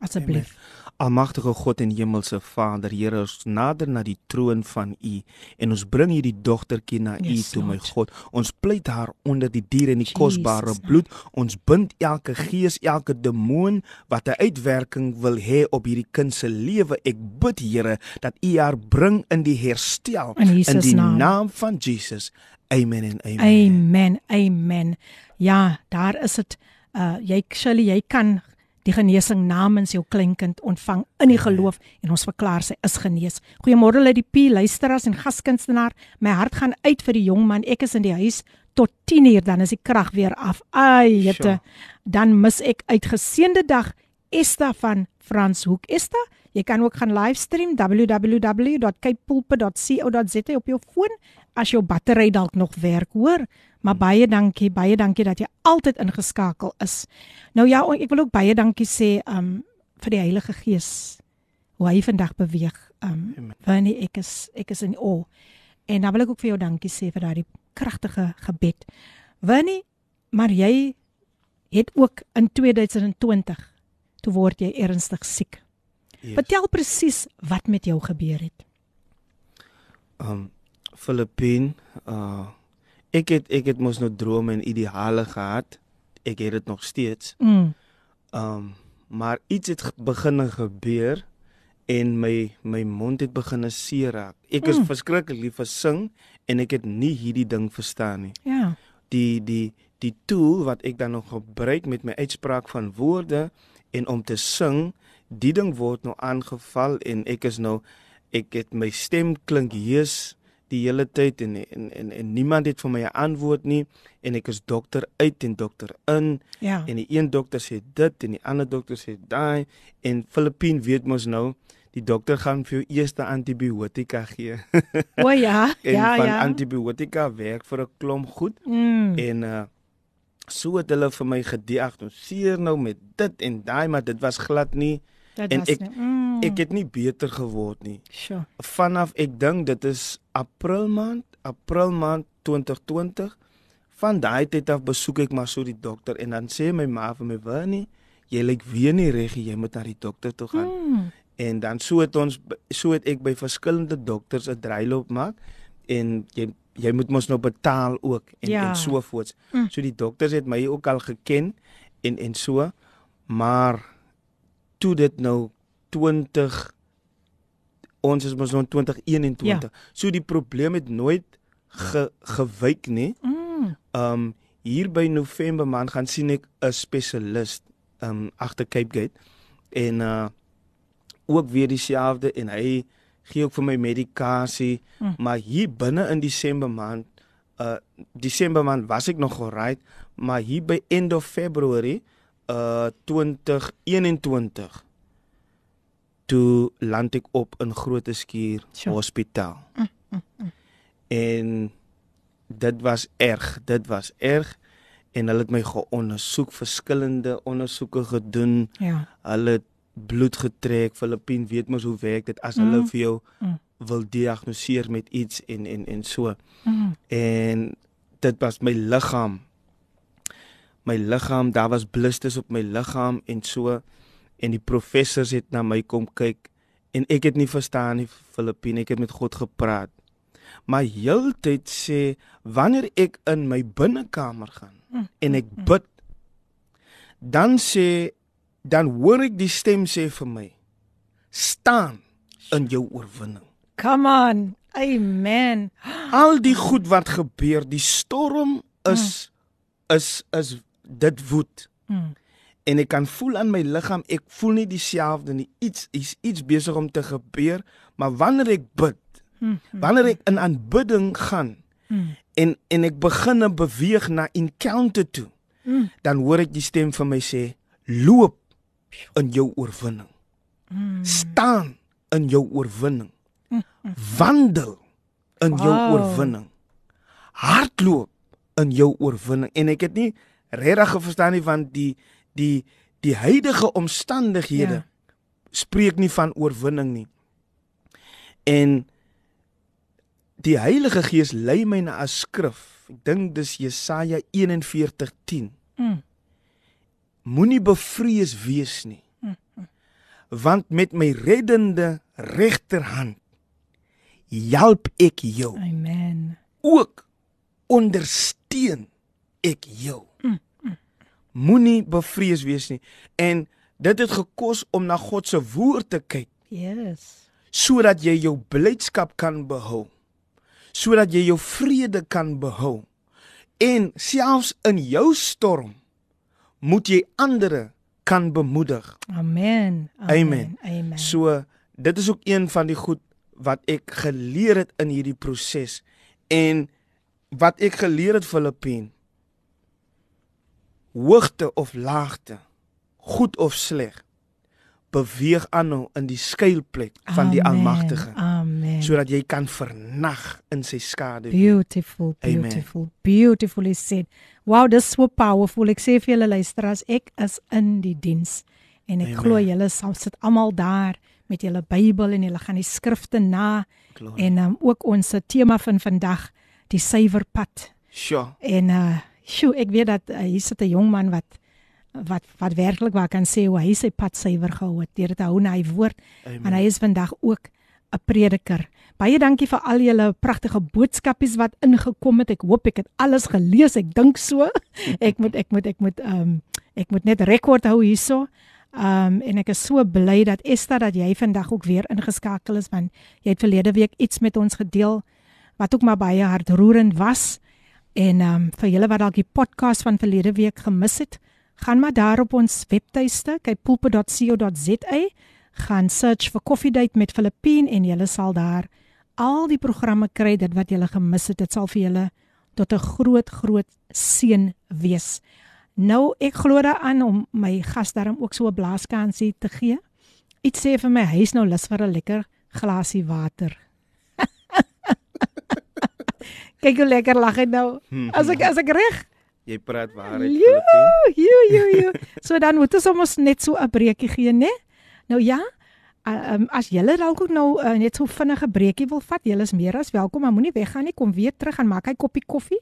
asseblief Almagtige God en Hemelse Vader Here ons nader na die troon van U en ons bring hierdie dogtertjie na U yes, toe my God ons pleit haar onder die dier en die kosbare bloed ons bind elke gees elke demoon wat 'n uitwerking wil hê op hierdie kind se lewe ek bid Here dat U haar bring in die herstel in, in die naam. naam van Jesus Amen en amen. Amen. Amen. Ja, daar is dit. Uh jy Shirley, jy kan die genesing namens jou kleinkind ontvang in die geloof en ons verklaar sy is genees. Goeiemôre lê die P luisteraars en gaskunstenaar. My hart gaan uit vir die jong man. Ek is in die huis tot 10 uur dan is die krag weer af. Ai, jette. Dan mis ek uitgeseende dag Esta van Frans Hoek. Esta, jy kan ook gaan livestream www.capepulpit.co.za op jou foon as jou battery dalk nog werk, hoor. Maar baie dankie, baie dankie dat jy altyd ingeskakel is. Nou ja, ek wil ook baie dankie sê um vir die Heilige Gees hoe hy vandag beweeg. Um wanneer ek is ek is in o. En dan wil ek ook vir jou dankie sê vir daardie kragtige gebed. Wanneer maar jy het ook in 2020 toe word jy ernstig siek. Yes. Vertel presies wat met jou gebeur het. Um Filippine, uh ek het ek het mos nou drome en ideale gehad. Ek het dit nog steeds. Mm. Um maar iets het begin gebeur en my my mond het begin seer raak. Ek is mm. verskriklik lief vir sing en ek het nie hierdie ding verstaan nie. Ja. Die die die tool wat ek dan nog gebruik met my uitspraak van woorde en om te sing, die ding word nou aangeval en ek is nou ek het my stem klink hees die hele tyd en en en, en niemand het vir my 'n antwoord nie en ek is dokter uit en dokter in ja. en die een dokter sê dit en die ander dokter sê daai en Filippine weet mos nou die dokter gaan vir jou eerste antibiotika gee. o ja, en ja van ja. antibiotika werk vir 'n klomp goed mm. en uh so het hulle vir my gediagnoseer nou met dit en daai maar dit was glad nie Dit en ek nie. Mm. ek het nie beter geword nie. Sjoe. Vanaf ek dink dit is April maand, April maand 2020. Van daai tyd af besoek ek maar so die dokter en dan sê my ma vir my, "Wannie, jy lyk weer nie reg jy moet na die dokter toe gaan. Mm. En dan so het ons so het ek by verskillende dokters 'n dryloop maak en jy jy moet mos nou betaal ook en Ja. en so voorts. Mm. So die dokters het my ook al geken en en so maar toe dit nou 20 ons is mos nou in 2021. Ja. So die probleem het nooit ge, gewyk nie. Mm. Um hier by November maand gaan sien ek 'n spesialis um agter Cape Gate en uh ook weer dieselfde en hy gee ook vir my medikasie, Mm. maar hier binne in Desember maand uh Desember maand was ek nog alright, maar hier by end of February uh 2021 toe land ek op in Grote Skuur Sure. Hospitaal. En dit was erg, dit was erg en hulle het my geondersoek, verskillende ondersoeke gedoen. Ja. Hulle het bloed getrek. Filippien weet mos hoe werk dit as hulle Mm. vir jou Mm. wil diagnoseer met iets en en en so. Mm. En dit was my liggaam. My liggaam, daar was blisters op my liggaam en so en die professors het na my kom kyk en ek het nie verstaan nie Filippien, ek het met God gepraat. Maar heeltyd sê wanneer ek in my binnekamer gaan Mm, en ek bid dan sê dan hoor ek die stem sê vir my staan in jou oorwinning. Come on. Amen. Al die goed wat gebeur, die storm is is is dit woed Mm. en ek kan voel aan my liggaam ek voel nie dieselfde nie. Iets is iets besig om te gebeur, maar wanneer ek bid, Mm. wanneer ek in aanbidding gaan Mm. en en ek begin beweeg na encounter toe, Mm. dan hoor ek die stem van my sê loop in jou oorwinning. Mm. Staan in jou oorwinning. Wandel in jou Wow. oorwinning. Hardloop in jou oorwinning. En ek het nie regtig verstaan nie want die die die huidige omstandighede Ja. spreek nie van oorwinning nie. En die Heilige Gees lei my na 'n skrif. Ek dink dis Jesaja 41:10. Mm. Moenie bevrees wees nie. Want met my reddende regterhand help ek jou. Amen. Ook ondersteun ek jou. Moenie bevrees wees nie. En dit het gekos om na God se woord te kyk Yes. sodat jy jou blydskap kan behou. Sodat jy jou vrede kan behou. En selfs in jou storm moet jy ander kan bemoedig. Amen. Amen. Amen. So dit is ook een van die goed wat ek geleer het in hierdie proses en wat ek geleer het Filippien hoogte of laagte goed of sleg beweeg aanhou in die skuilplek van die Amen. Almagtige Amen. sodat jy kan vernag in sy skade. Beautiful, Amen. beautiful, beautifully said. Wow, dis so powerful. Ek sê vir julle luisteraars, ek is in die diens en ek Amen. glo julle sal sit almal daar met julle Bybel en julle gaan die skrifte na Glorie. en um, ook ons tema van vandag, die suiwer pad. Sjoe. En uh, sjoe, ek weet dat uh, hier sit 'n jong man wat wat wat werklik waar kan sê hoe hy sy pad suiwer gehou het deur te hou na hy woord en Amen. hy is vandag ook 'n prediker. Baie dankie vir al julle pragtige boodskapies wat ingekom het. Ek hoop ek het alles gelees. Ek dink so. Ek moet ek moet ek moet ehm um, ek moet net rekord hou hierso. Ehm um, en ek is so bly dat Esther dat jy vandag ook weer ingeskakel is want jy het verlede week iets met ons gedeel wat ook maar baie hartroerend was. En ehm um, vir julle wat dalk die podcast van verlede week gemis het, gaan maar daar op ons webtuiste, kyk pulpit.co.za, gaan search vir Coffee Date met Filippine en julle sal daar al die programme kry dit wat julle gemis het. Dit sal vir julle tot 'n groot groot seën wees. Nou ek glo daaraan om my gas daarom ook so 'n blaaskansie te gee. Iets sê vir my hy's nou lus vir 'n lekker glasie water. Kyk hoe lekker lag hy nou. As ek as ek reg Jy praat waarheid Jo, Filippien. jo, jo, jo. So dan moet ons ons net so 'n breekie gee, né? Nou ja, uh, um, as julle dalk ook nou uh, net so vinnige breekie wil vat, julle is meer as welkom, maar moenie weggaan nie, kom weer terug en maak hy koppie koffie.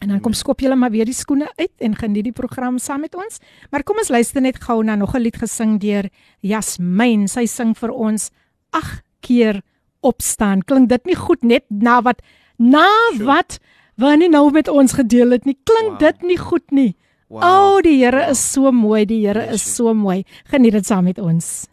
En dan kom skop julle maar weer die skoene uit en geniet die program saam met ons. Maar kom ons luister net gou na nog 'n lied gesing deur Jasmin. Sy sing vir ons ag keer opstaan. Klink dit nie goed net na wat na sure. wat wanneer nou met ons gedeel het nie? Klink wow. dit nie goed nie? Wow. O, oh, die Here wow. is so mooi, die Here yes, is so mooi. Geniet dit saam met ons.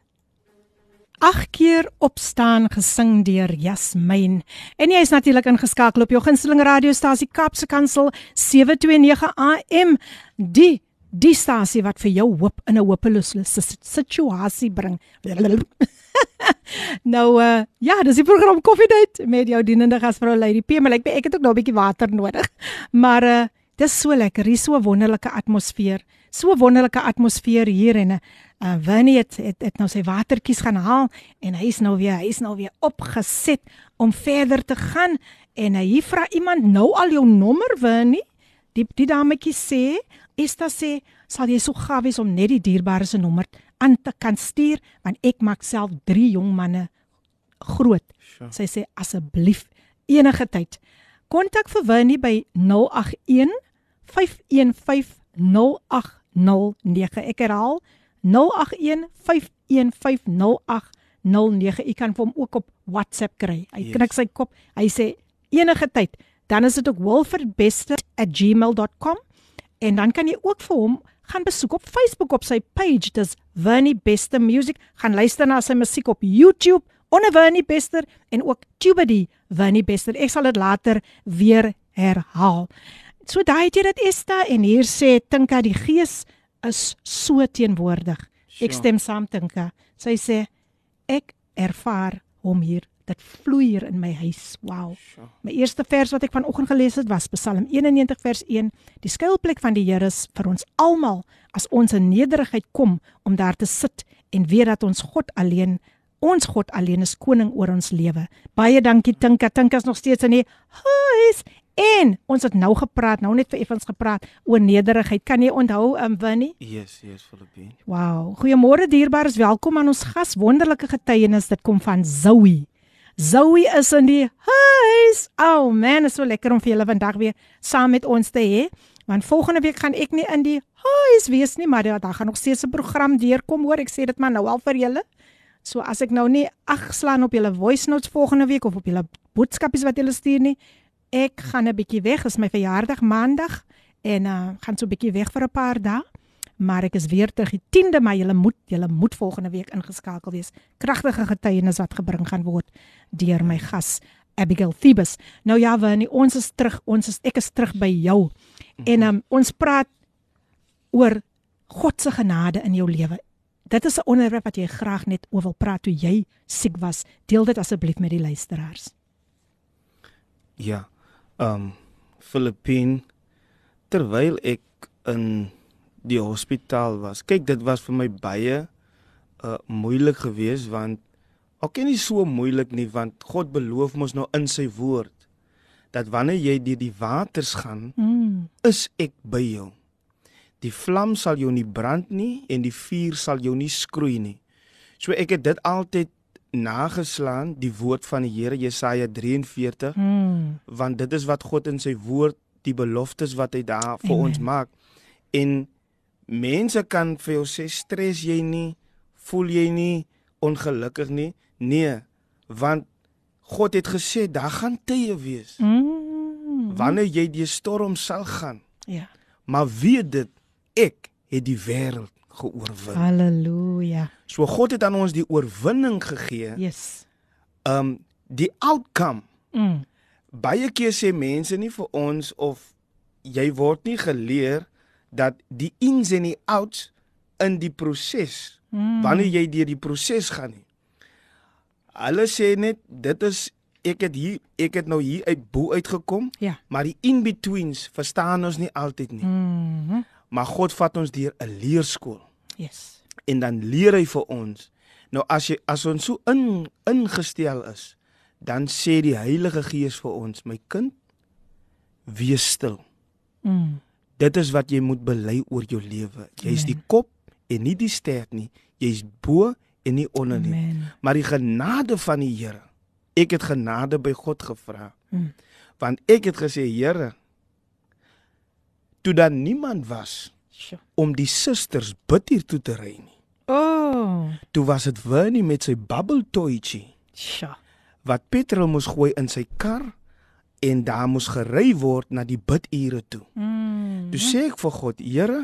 Ag keer opstaan gesing deur Jasmin. En jy is natuurlik ingeskakel op jou gunsteling radiostasie Kapse Kansel 729 AM. Die die stasie wat vir jou hoop in 'n hopelose situasie bring. nou uh ja, dis die program Coffee Date met jou dienende gasvrou Lady P. Maar ek ek het ook nou 'n bietjie water nodig. Maar uh dis so lekker, hier so wonderlike atmosfeer. So wonderlike atmosfeer hier en 'n uh, Winnie het, het het nou sy watertjies gaan haal en hy is nou weer hy is nou weer opgeset om verder te gaan en uh, hier vra iemand nou al jou nommer Winnie die die dametjie sê Esta sê sal jy so gaaf wees om net die dierbare se nommer aan te kan stuur want ek maak self 3 jong manne groot sure. sy sê asseblief enige tyd kontak vir Winnie by 081 515 0809 ek herhaal 0815150809. U kan hom ook op WhatsApp kry. Hy yes. knik sy kop. Hy sê enige tyd, dan is dit ook wilfordbester@gmail.com en dan kan jy ook vir hom gaan besoek op Facebook op sy page. Dis Vernie Beste Music. Gaan luister na sy musiek op YouTube onder Vernie Bester en ook Tubedy Vernie Bester. Ek sal dit later weer herhaal. So daai het jy dit Esta en hier sê Tinka die Gees is so teenwoordig. Ek stem saam Tinka. Sy sê ek ervaar hom hier. Dit vloei hier in my huis. Wow. My eerste vers wat ek vanoggend gelees het was Psalm 91 vers 1. Die skuilplek van die Here is vir ons almal as ons in nederigheid kom om daar te sit en weet dat ons God alleen Ons God alleen is koning oor ons lewe. Baie dankie Tinka. Tinka is nog steeds in die huis En ons het nou gepraat, nou net vir effens gepraat oor nederigheid. Kan jy onthou, um, Winnie? Yes, yes, Filippine. Wow. Goeiemôre dierbares, welkom aan ons gas. Wonderlike getuienis dit kom van Zoe. Zoe is in die huis. Oh man, is so lekker om vir julle vandag weer saam met ons te hê. Want volgende week gaan ek nie in die huis wees nie, maar daar gaan nog steeds 'n program deurkom, hoor. Ek sê dit maar nou al vir julle. So as ek nou nie ag slaan op julle voice notes volgende week of op julle boodskapies wat julle stuur nie, ek gaan 'n bietjie weg, is my verjaardag maandag en uh gaan so 'n bietjie weg vir 'n paar dae. Maar ek is weer terug die 10de Mei. Julle moet julle moet volgende week ingeskakel wees. Kragtige getuienis wat gebring gaan word deur my gas Abigail Thebus. Nou ja, Winnie, ons is terug. Ons is ek is terug by jou. En um, ons praat oor God se genade in jou lewe. Dit is 'n onderwerp wat jy graag net oor wil praat toe jy siek was. Deel dit asseblief met die luisteraars. Ja um Filippine terwyl ek in die hospitaal was. Kyk, dit was vir my baie uh moeilik geweest want ook nie so moeilik nie want God beloof mos nou in sy woord dat wanneer jy deur die waters gaan, mm. is ek by jou. Die vlam sal jou nie brand nie en die vuur sal jou nie skroei nie. So ek het dit altyd nageslaan die woord van die Here Jesaja 43 hmm. want dit is wat God in sy woord die beloftes wat hy daar vir Amen. ons maak en mense kan vir jou sê stres jy nie voel jy nie ongelukkig nie nee want God het gesê daar gaan tye wees hmm. wanneer jy die storm sal gaan ja maar weet dit ek het die wêreld geoorwin. Halleluja. So God het aan ons die oorwinning gegee. Yes. Um die outcome. Mm. Baie keer sê mense nie vir ons of jy word nie geleer dat die ins en die outs in die proses mm. wanneer jy deur die proses gaan nie. Hulle sê net dit is ek het hier ek het nou hier uit bo uitgekom. Ja. Maar die in-betweens verstaan ons nie altyd nie. Mm -hmm. Maar God vat ons deur 'n leerskool. Yes. En dan leer hy vir ons. Nou as jy as ons so in ingestel is, dan sê die Heilige Gees vir ons, my kind, wees stil. Mm. Dit is wat jy moet bely oor jou lewe. Jy's die kop en nie die stert nie. Jy's bo en nie onder nie. Amen. Maar die genade van die Here. Ek het genade by God gevra. Mm. Want ek het gesê, Here, toe daar niemand was Sjoe. om die susters bid hier toe te ry nie. O, oh, Toe was dit Winnie met sy babbeltoetjie sjoe. wat petrol moes gooi in sy kar en daar moes gery word na die bidure toe. Mm. Toe sê ek vir God, Here,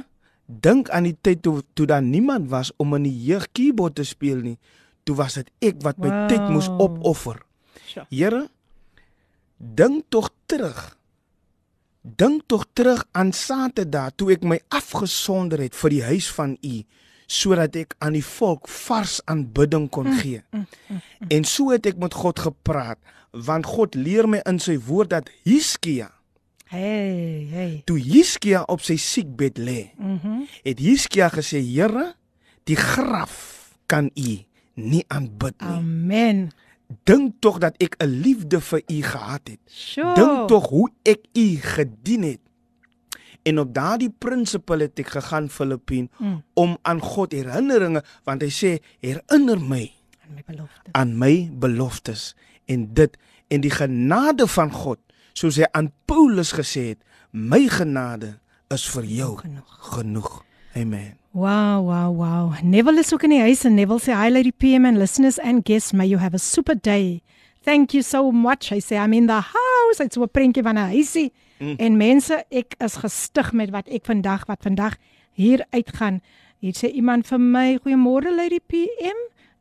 dink aan die tyd toe toe daar niemand was om in die jeug keyboard te speel nie. Toe was dit ek wat my Wow. tyd moes opoffer. Sjoe. Here, dink tog terug. Dink tog terug aan Saterdag toe ek my afgesonder het vir die huis van U sodat ek aan die volk vars aanbidding kon gee. En so het ek met God gepraat want God leer my in sy woord dat Hiskia Hey, hey. toe Hiskia op sy siekbed lê, Mhm. het Hiskia gesê: "Here, die graf kan U nie aanbid nie. Amen. Dink tog dat ek 'n liefde vir U gehad het. Sjoe. Dink tog hoe ek U gedien het." En op daardie prinsipel het ek gegaan Filippien Mm. om aan God herinneringe want hy sê herinner my aan my belofte. aan my beloftes en dit en die genade van God soos hy aan Paulus gesê het my genade is vir jou Genoeg. genoeg amen Wow, wow, wow. Neville is ook in die huis en Neville sê hi lady PM and listeners and guests, may you have a super day. Thank you so much. Hy sê I'm in the house. Hy't so 'n prentjie van 'n huisie. Mm. En mense, ek is gestig met wat ek vandag wat vandag hier uitgaan. Hier sê iemand vir my, "Goeiemôre lady PM."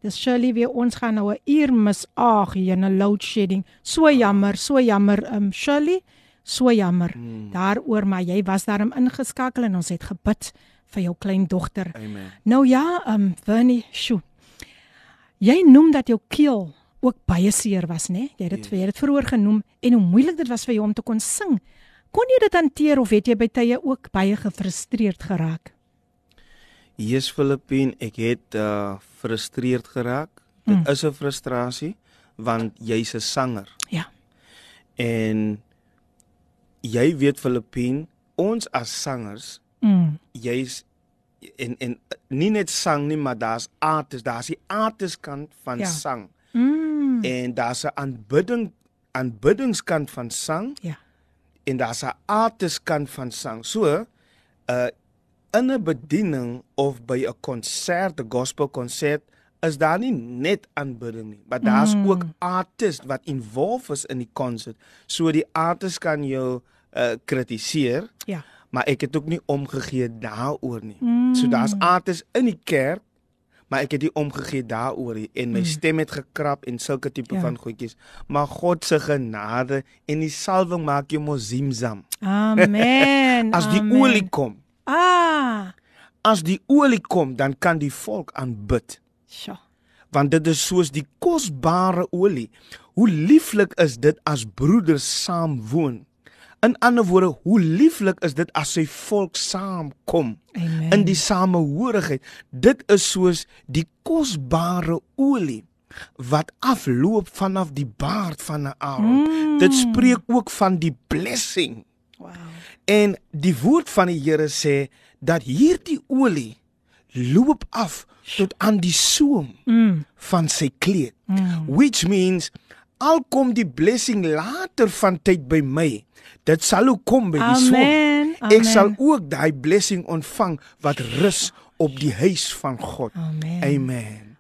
Dis Shirley weer ons gaan nou 'n uur mis. Ag, jene load shedding. So jammer, so jammer, um Shirley. So jammer. Mm. Daaroor, maar jy was daarom ingeskakel en ons het gebid vir jou klein dogter. amen Nou ja, um Winnie, sjoe. Jy noem dat jou keel ook baie seer was, né? Jy het dit yes. jy het dit vroeër genoem en hoe moeilik dit was vir jou om te kon sing. Kon jy dit hanteer of het jy by tye ook baie gefrustreerd geraak? Jesus Filippien ek het uh frustreerd geraak dit Mm. is 'n frustrasie want jy's 'n sanger Ja. en jy weet Filippien ons as sangers Mm. jy's en en nie net sang nie maar daar's artes daar's die arteskant van Ja. sang Mm. en daar's 'n aanbidding aanbiddingskant van sang Ja. en daar's 'n arteskant van sang. So, uh in 'n bediening of by 'n konsert, 'n gospelkonsert, is daar nie net aanbidding nie, maar daar's Mm. ook artist wat involved is in die konsert. So die artist kan jou uh kritiseer, Ja. maar ek het ook nie omgegee daaroor nie. Mm. So daar's artist in die kerk, maar ek het nie omgegee daaroor nie en my Mm. stem het gekrap en sulke tipe ja. van goedjies. Maar God se genade en die salwing maak jou mos zimzam. Amen. As die amen. olie kom, Ah. as die olie kom, dan kan die volk aanbid. Sjoe. Want dit is soos die kosbare olie. Hoe lieflik is dit as broeders saam woon. In ander woorde, hoe lieflik is dit as sy volk saamkom. Amen. in die samehorigheid. Dit is soos die kosbare olie wat afloop vanaf die baard van 'n Aaron. Mm. Dit spreek ook van die blessing. Wow. En die woord van die Here sê dat hierdie olie loop af tot aan die soem Mm. van sy kleed. Mm. Which means al kom die blessing later van tyd by my, dit sal ook kom by die soem. Ek sal ook daai blessing ontvang wat rus op die huis van God. Amen. Amen.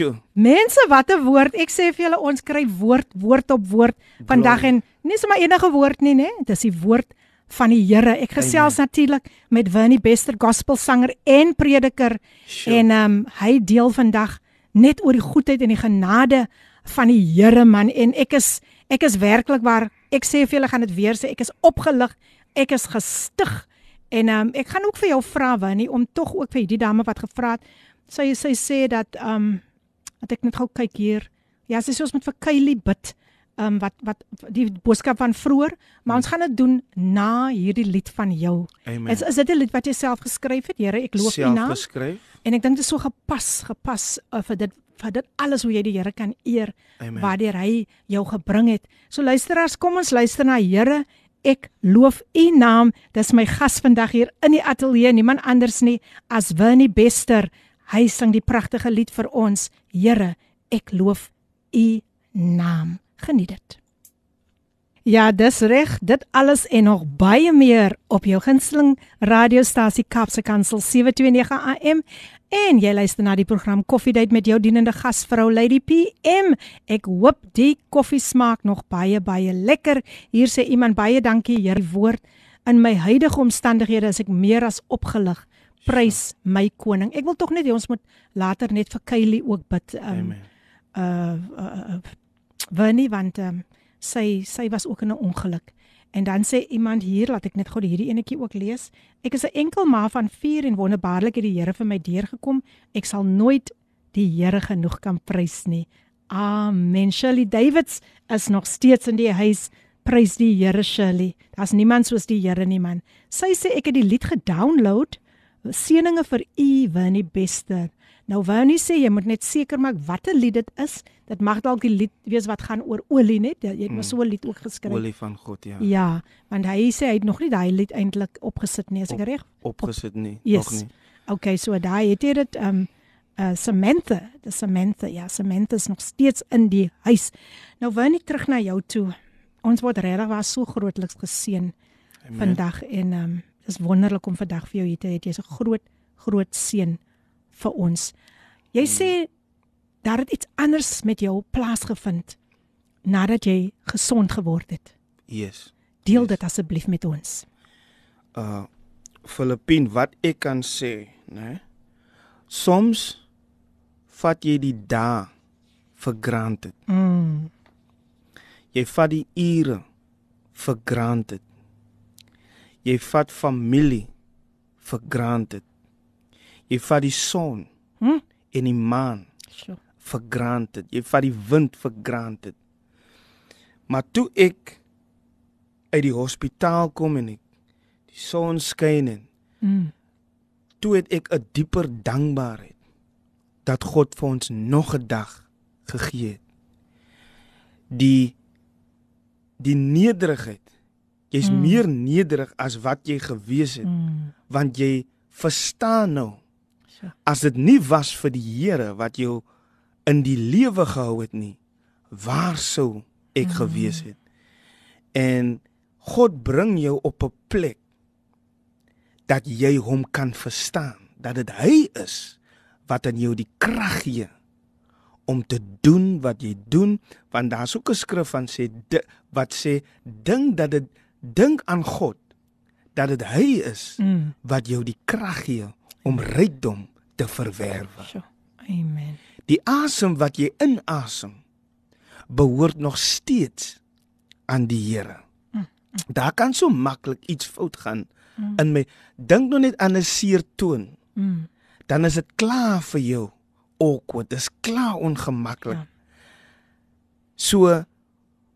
Sjoe. Mense, wat 'n woord. Ek sê vir julle ons kry woord woord op woord vandag en nie sommer enige woord nie, né? Dit is die woord van die Here. Ek gesels natuurlik met Winnie Bester, gospelsanger en prediker Sjoe. en ehm um, hy deel vandag net oor die goedheid en die genade van die Here man en ek is ek is werklik waar ek sê vir julle gaan dit weer sê ek is opgelig, ek is gestig en ehm um, ek gaan ook vir jou vra Winnie om tog ook vir die dame wat gevra het sy sy sê dat ehm um, wat ek net gou kyk hier. Ja, sê ons moet vir Kylie bid. Ehm um, wat wat die boodskap van vroeër, maar ons gaan dit doen na hierdie lied van jou. Amen. Is is dit 'n lied wat jy self geskryf het? Here, ek loof U Self naam. geskryf. En ek dink dit is so gepas, gepas uh, vir dit vir dit alles hoe jy die Here kan eer Amen. waardeur hy jou gebring het. So luisteraars, kom ons luister na Here. Ek loof U naam. Dis my gas vandag hier in die ateljee, niemand anders nie as Winnie Bester. Hy sing die pragtige lied vir ons. Here, ek loof U naam. Geniet dit. Ja, dis reg. Dit alles en nog baie meer op jou gunsteling radiostasie Kapse Kansel 729 AM. En jy luister na die program Koffiedייט met jou dienende gasvrou Lady PM. Ek hoop die koffie smaak nog baie baie lekker. Hier sê iemand baie dankie, Here woord. In my huidige omstandighede is ek meer as opgelig. Prys my koning. Ek wil tog net hê ons moet later net vir Kylie ook bid. Um, Amen. uh uh, uh Winnie want um, sy sy was ook in 'n ongeluk. En dan sê iemand hier, laat ek net gou hierdie enetjie ook lees. Ek is 'n enkel ma van 4 en wonderbaarlik het die Here vir my deurgekom. Ek sal nooit die Here genoeg kan prys nie. Amen. Shirley Davids is nog steeds in die huis. Prys die Here Shirley. Daar's niemand soos die Here nie man. Sy sê ek het die lied gedownload. Seëninge vir u, Winnie Bester. Nou wou nie sê jy moet net seker maak watter lied dit is. Dit mag dalk die lied wees wat gaan oor olie net. Jy het mos so 'n lied ook geskryf. Olie van God, ja. Ja, want hy sê hy het nog nie daai lied eintlik opgesit nie, as ek reg. Opgesit nie, Yes. nog nie. Okay, so daai het jy dit um uh Samantha, die Samantha, ja, Samantha is nog steeds in die huis. Nou wou net terug na jou toe. Ons word regtig was so grootliks geseën vandag en um dis wonderlik om vandag vir jou hier te hê. Jy's 'n groot groot seën vir ons. Jy sê daar het iets anders met jou plaasgevind nadat jy gesond geword het. Yes. Deel Yes. dit asseblief met ons. Uh Filippien, wat ek kan sê, né? Soms vat jy die dae vir granted. Mm. Jy vat die ure vir granted. Jy vat familie vir granted. Jy vat die son Hm? en die maan So. vir granted. Jy vat die wind vir granted. Maar toe ek uit die hospitaal kom en ek die son skyn en Mm. toe het ek 'n dieper dankbaarheid dat God vir ons nog 'n dag gegee het. Die die nederigheid. Jy's Mm. meer nederig as wat jy gewees het, Mm. want jy verstaan nou as dit nie was vir die Here wat jou in die lewe gehou het nie, waar sou ek Mm. gewees het? En God bring jou op 'n plek dat jy hom kan verstaan, dat dit hy is wat aan jou die krag gee om te doen wat jy doen, want daar's ook 'n skrif van sê wat sê dink dat dit dink aan God dat dit hy is Mm. wat jou die krag gee om rykdom te verwerwe. So. Amen. Die asem wat jy inasem behoort nog steeds aan die Here. Daar kan so maklik iets fout gaan in my. Dink nou net aan 'n seer toon. Mm. Dan is dit klaar vir jou awkward. Dit is klaar ongemaklik. Ja. So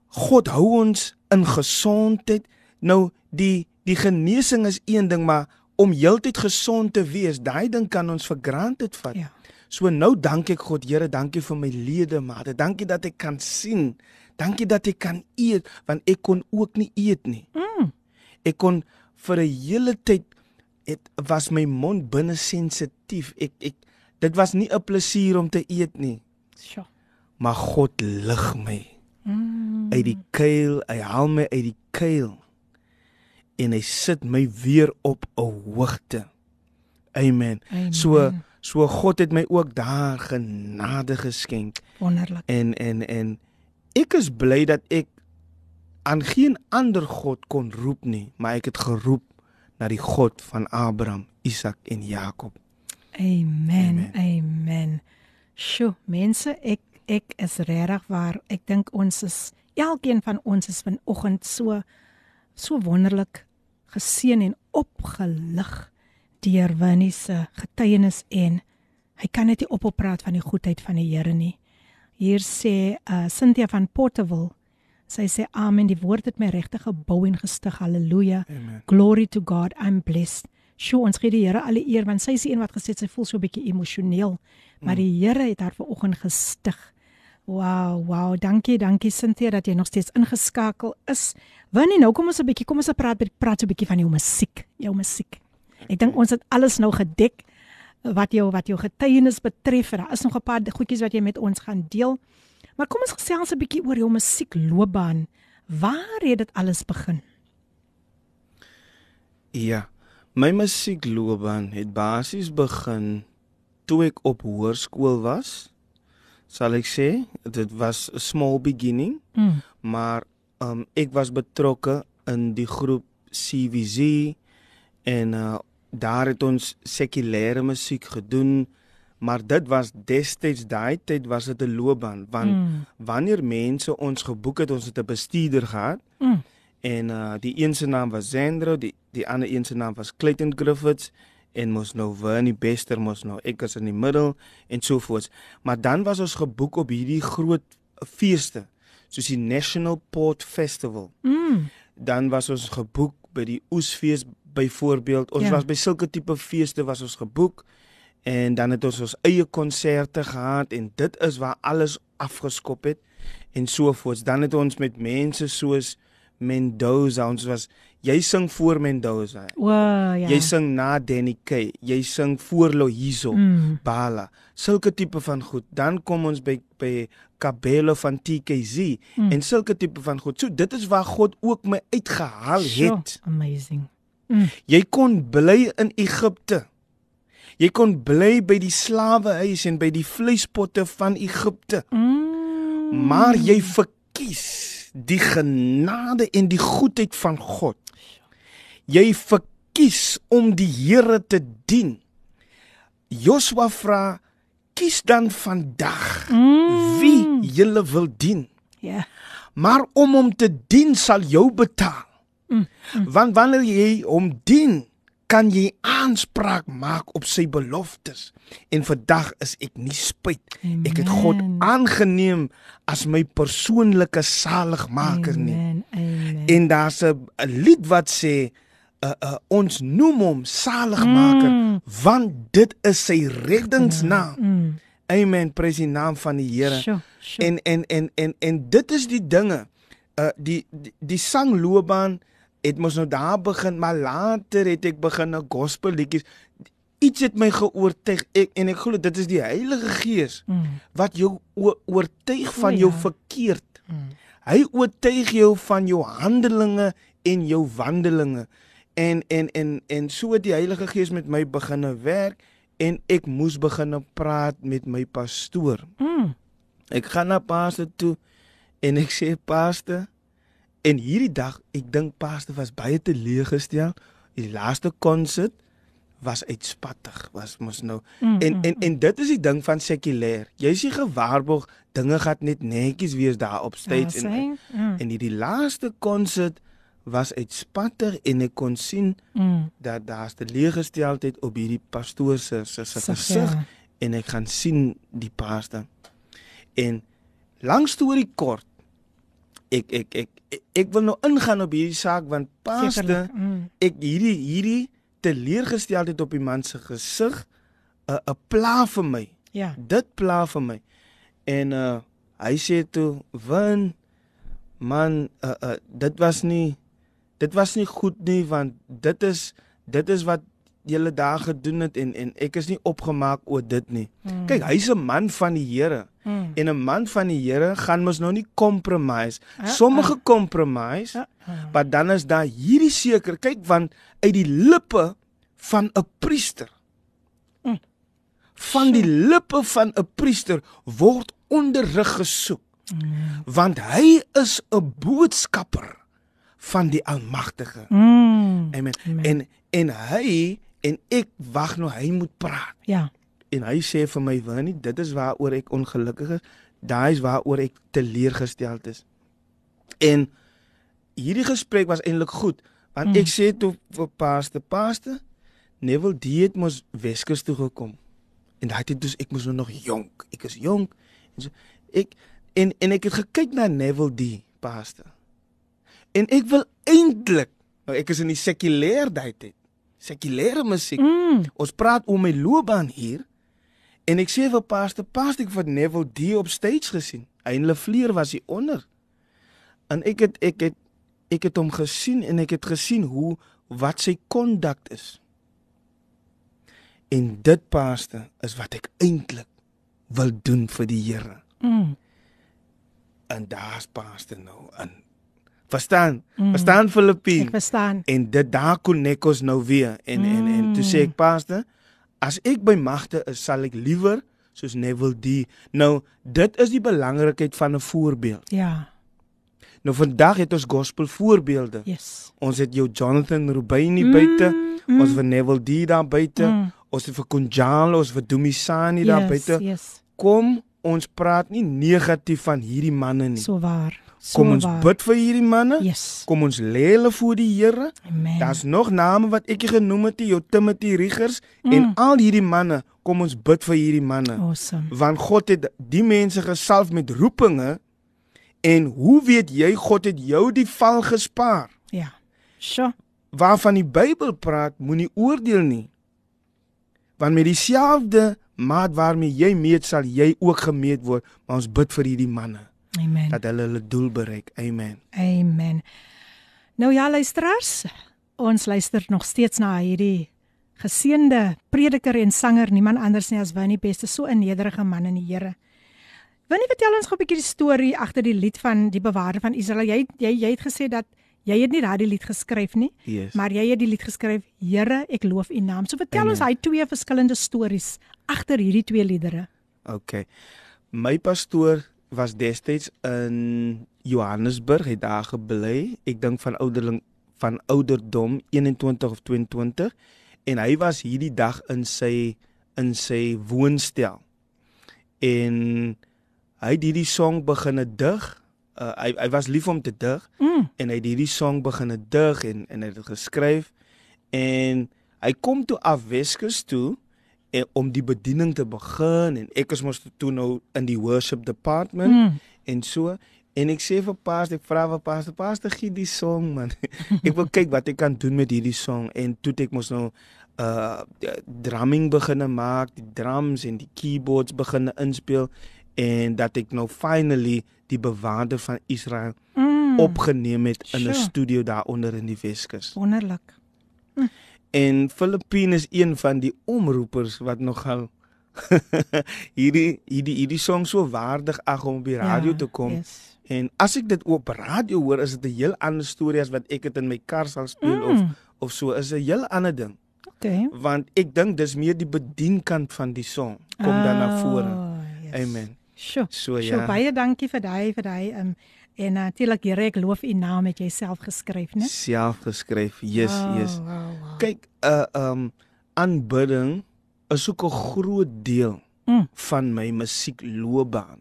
God hou ons in gesondheid. Nou die die genesing is een ding, maar om heeltyd gesond te wees, daai ding kan ons vir granted vat. Ja. So nou dank ek God, Here, dankie vir my ledemate. Dankie dat ek kan sien. Dankie dat ek kan eet want ek kon ook nie eet nie. Mm. Ek kon vir 'n hele tyd dit was my mond binne sensitief. Ek ek dit was nie 'n plesier om te eet nie. So. Maar God lig my Mm. Uit die kuil, hy haal my uit die kuil en hy sit my weer op 'n hoogte. Amen. Amen. So so God het my ook daar genade geskenk wonderlik. en en en ek is bly dat ek aan geen ander God kon roep nie, maar ek het geroep na die God van Abraham, Isak en Jakob. Amen. Amen. Amen. Sjoe, mense, ek ek is regtig waar. Ek dink ons is elkeen van ons is vanoggend so so wonderlik geseën en opgelig deur Winnie se getuienis en hy kan net nie ophou praat van die goedheid van die Here nie. Hier sê uh, Cynthia van Porterville. Sy sê amen, die woord het my regtig gebou en gestig. Halleluja. Glory to God. I'm blessed. Sjoe, ons gee die Here alle eer want sy is die een wat gesê sy voel so 'n bietjie emosioneel, maar die Here het haar vanoggend gestig. Wow, wow, dankie, dankie Cynthia dat jy nog steeds ingeskakel is. Winnie, nou kom ons 'n bietjie, kom ons praat praat so 'n bietjie van jou musiek, jou musiek. Ek dink ons het alles nou gedek wat jou wat jou getuienis betref. Daar is nog 'n paar goedjies wat jy met ons gaan deel. Maar kom ons gesels 'n bietjie oor jou musiekloopbaan. Waar het dit alles begin? Ja. My musiekloopbaan het basies begin toe ek op hoërskool was. Sal ek sê, dit was 'n small beginning, Mm. maar um ek was betrokke in die groep CVZ en uh daar het ons sekulêre musiek gedoen, maar dit was destyds daai tyd was dit 'n loopbaan want Mm. wanneer mense ons geboek het, ons het 'n bestuurder gehad Mm. en uh die een se naam was Zendro, die die ander een se naam was Clayton Griffiths en mos nou Vernie Bester mos nou ek was in die middel en so voort. Maar dan was ons geboek op hierdie groot feeste soos die National Port Festival. Mm. Dan was ons geboek by die Oesfees byvoorbeeld. Ons Ja. was by sulke tipe feeste was ons geboek en dan het ons ons eie konserte gehad en dit is waar alles afgeskop het en so voort. Dan het ons met mense soos Mendoza, ons was jy sing voor Mendoza. O, ja. Jy sing na Danny K. Jy sing voor Lohizo. Mm. Bala, sulke tipe van goed. Dan kom ons by by Kabelo van TKZ Mm. mm. en sulke tipe van goed. So dit is waar God ook my uitgehaal Sjoe, het. Amazing. Jy kon bly in Egipte. Jy kon bly by die slawehuis en by die vleispotte van Egipte. Mm. Maar jy verkies die genade en die goedheid van God. Jy verkies om die Here te dien. Joshua vra: "Kies dan vandag Mm. wie jy wil dien." Ja. Maar om hom te dien sal jou betaal. Mm, Want wanneer jy hom dien, kan jy aanspraak maak op sy beloftes. En vandag is ek nie spyt. Ek het God Amen. aangeneem as my persoonlike saligmaker nie. Amen. Amen. En daar's 'n lied wat sê uh, uh, ons noem hom saligmaker Mm. want dit is sy reddingsnaam. Mm. Amen. Prys die naam van die Here. Sjoe, sjoe. En en en en en dit is die dinge. Uh die die, die sangloopbaan het mos nou daar begin, maar later het ek begin na gospel liedjies. Iets het my geoortuig ek en ek glo dit is die Heilige Gees Mm. wat jou oortuig van O, jou ja. verkeerd. Mm. Hy oortuig jou van jou handelinge en jou wandelinge. En en en en so het die Heilige Gees met my begine werk en ek moes begine praat met my pastoor. Mm. Ek gaan na pastoor toe en ek sê pastoor en hierdie dag ek dink pastoor was baie teleeggestel. Die laaste konsert was uitspattig, was mos nou. Mm, En mm, en en dit is die ding van sekulêr. Jy nie gewaarborg dinge gaan net netjies wees daar op stage Ja, en. Mm. en hierdie laaste konsert was uitspattig en ek kon sien Mm. dat daar 'n teleeggesteldheid op hierdie pastoor se se se Sig, gesig ja. en ek gaan sien die pastoor. En lang storie kort. Ek ek ek ek, wil nou ingaan op hierdie saak want Sekerlik. Mm. ek hierdie hierdie teleurgesteldheid op die man se gesig 'n 'n pla vir my. Ja. Dit pla vir my. En uh hy sê toe, "Win man, uh, uh dit was nie dit was nie goed nie want dit is dit is wat julle daar gedoen het en en ek is nie opgemaak oor dit nie." Mm. Kyk, hy's 'n man van die Here. Mm. En 'n man van die Here gaan mos nou nie compromise. Uh-uh. Sommige compromise Ja. Ah. Maar dan is daar hierdie seker, kyk want uit die lippe van 'n priester. Mm. Van die lippe van 'n priester word onderrig gesoek. Mm. Want hy is 'n boodskapper van die Almagtige. Mm. Amen. Amen. En en hy en ek wag nou hy moet praat. Ja. En hy sê vir my, "Winnie, dit is waaroor ek ongelukkig is. Daai is waaroor ek teleurgesteld is." En hierdie gesprek was eintlik goed, want Mm. ek sê toe vir paaste, paaste, Neville die het mos Weskus toe gekom. En daai tyd dus ek mos nou nog jonk. Ek is jonk. En so ek en en ek het gekyk na Neville die paaste. En ek wil eintlik, nou ek is in die sekulêr daai tyd. Sekulêre musiek. Mm. Ons praat oor my loopbaan hier. En ek sê vir Pastor, Pastor ek het Neville D op stage gesien. Hy en Lefleur was hier onder. En ek het ek het ek het hom gesien en ek het gesien hoe wat sy kondak is. En dit Pastor is wat ek eintlik wil doen vir die Here. Mm. En daar's Pastor nou in Verstaan? Mm. Verstaan Filippien? Ek verstaan. En dit daar konnek ons nou weer en mm. en en toe sê ek pastor, as ek by magte is, sal ek liewer soos Neville D. Nou, dit is die belangrikheid van 'n voorbeeld. Ja. Nou vandag het ons gospel voorbeelde. Yes. Ons het jou Jonathan Rubini mm, buite, mm. ons het Neville D daar buite, mm. ons het vir Kunjalo, ons het Dumisani yes, daar buite. Yes. Kom ons praat nie negatief van hierdie manne nie. So waar. So Kom ons waar. bid vir hierdie manne. Yes. Kom ons lê hulle voor die Here. Daar's nog name wat ek genoem het, jou Timothy Riggers mm. en al hierdie manne. Kom ons bid vir hierdie manne. Awesome. Want God het die mense gesalf met roepinge en hoe weet jy God het jou die val gespaar? Ja. Sjoe. Waarvan die Bybel praat, moenie oordeel nie. Want met dieselfde maat waarmee jy meet, sal jy ook gemeet word. Maar ons bid vir hierdie manne Amen. dat hulle hulle doel bereik. Amen. Amen. Nou ja, luisteraars, ons luister nog steeds na hierdie geseënde prediker en sanger, niemand anders nie as Winnie Beste, so 'n nederige man in die Here. Winnie, vertel ons gou 'n bietjie die storie agter die lied van die bewaarder van Israel. Jy jy jy het gesê dat jy het nie daardie lied geskryf nie, Yes. maar jy het die lied geskryf, Here, ek loof U naam. So vertel Amen. ons hy twee verskillende stories agter hierdie twee liedere. Okay. My pastoor was destyds in Johannesburg, het daar gebly. Ek dink van ouderling van ouderdom 21 of 22 en hy was hierdie dag in sy in sy woonstel. En hy het hierdie song begine dig. Uh, hy hy was lief om te dig Mm. en hy het hierdie song begine dig en en hy het dit geskryf en hy kom toe af Weskus toe en om die bediening te begin en ek is mos toe nou in die worship department Mm. en so en ek sê vir paas ek vra vir paas paas te gee die song man ek wil kyk wat ek kan doen met hierdie song en toe ek mos nou uh drumming begine maak die drums en die keyboards begine inspel en dat ek nou finally die bewaarder van Israel Mm. opgeneem het in 'n Sure. studio daaronder in die Weskus. Wonderlik. En Filippine is een van die omroepers wat nogal hierdie hierdie hierdie song so waardig ag om op die radio Ja, te kom. Yes. En as ek dit op radio hoor, is dit 'n heel ander storie as wat ek dit in my kar sal speel Mm. of of so is 'n heel ander ding. Okay. Want ek dink dis meer die bedienkant van die song kom dan na vore. Oh, yes. Amen. Sjoe. So ja. baie dankie vir daai vir daai um en natuurlik Here ek loof u naam het jy self geskryf, né? Self geskryf. Yes, wow, yes. Wow, wow. Kyk, uh um aanbidding is ook 'n groot deel Mm. van my musiekloopbaan.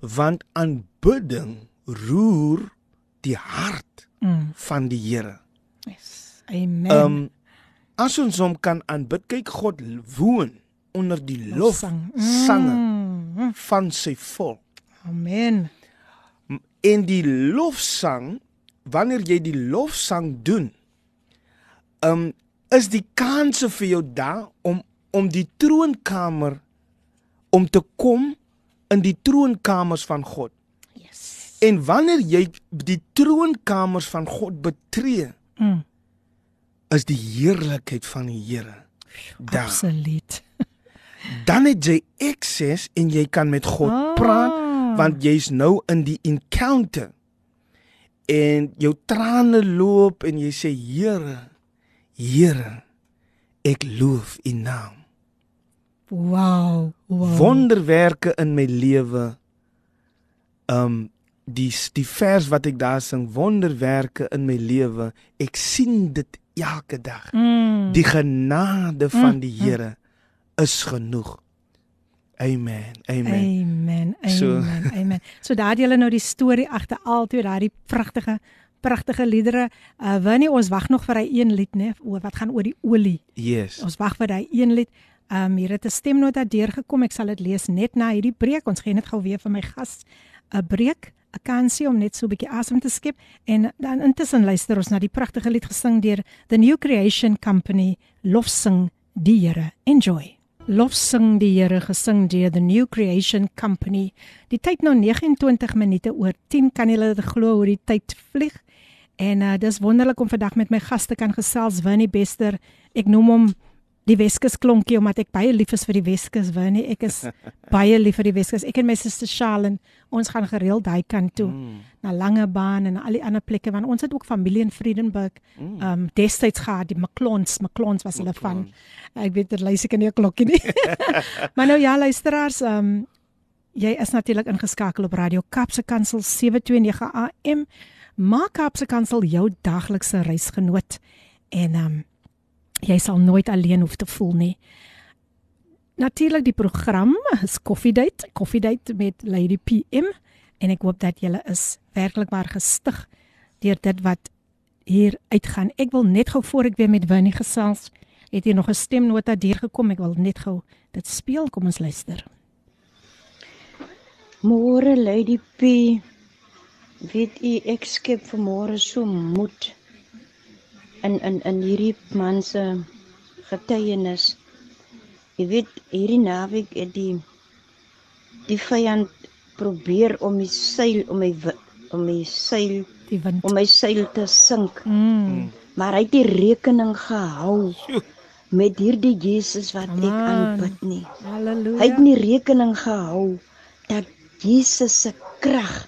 Want aanbidding roer die hart Mm. van die Here. Yes. Amen. Um as ons hom kan aanbid, kyk God woon onder die lof sange Mm. van sy volk. Amen. En die lofsang, wanneer jy die lofsang doen, um is die kanse vir jou daar om om die troonkamer om te kom in die troonkamers van God. Yes. En wanneer jy die troonkamers van God betree, Mm. is die heerlikheid van die Here daar. Absoluut. Dan het jy access en jy kan met God Ah. praat want jy's nou in die encounter. En jou trane loop en jy sê Here, Here, ek loof U naam. Wow. Wow. Wonderwerke in my lewe. Um die die vers wat ek daar sing, wonderwerke in my lewe. Ek sien dit elke dag. Mm. Die genade van Mm, die Here is genoeg. Amen. Amen. Amen. Amen. So- Amen. So daar het julle nou die storie agter al twee daardie pragtige pragtige liedere. Uh Winnie, ons wag nog vir hy een lied, né? Oor wat gaan oor die olie. Yes. Ons wag vir daai een lied. Um hier het 'n stemnota deurgekom. Ek sal dit lees net na hierdie breek. Ons gaan net gou weer vir my gas 'n breek, 'n kansie om net so 'n bietjie asem te skep en dan intussen luister ons na die pragtige lied gesing deur The New Creation Company, Lofsing die Here. Enjoy. Lofsing die Here gesing deur The New Creation Company. Die tyd nou 29 minute oor 10 kan julle dit glo hoe die tyd vlieg. En uh, dis wonderlik om vandag met my gaste kan gesels Winnie Bester. Ek noem hom die Weskus klonkie omdat ek baie lief is vir die Weskus, wil nie. Ek is baie lief vir die Weskus. Ek en my suster Shalen, ons gaan gereeld daai kant toe mm. na Langebaan en al die ander plekke want ons het ook familie in Vredenburg. Mm. Um destyds gehad die McClons, McClons was hulle van. Ek weet dit luister ek in die klokkie nie. maar nou ja, luisteraars, um jy is natuurlik ingeskakel op Radio Kapse Kansel 729 AM. Maak Kapse Kansel jou daglikse reisgenoot en um jy sal nooit alleen hoef te voel nie. Natuurlik die program is Coffee Date, Coffee Date met Lady PM en ek hoop dat julle is werklik maar gestig deur dit wat hier uitgaan. Ek wil net gou voor ek weer met Winnie gesels, het hier nog 'n stemnota deurgekom. Ek wil net gou dit speel. Kom ons luister. Môre Lady P. Weet u ek skep vir môre so moed in in in hierdie man se getuienis. Jy weet hierdie naweek het die die vyand probeer om die seil om my om my seil die wind om my seil te sink. Mm. Maar hy het die rekening gehou met hierdie Jesus wat ek Amen. aanbid nie. Halleluja. Hy het nie rekening gehou dat Jesus se krag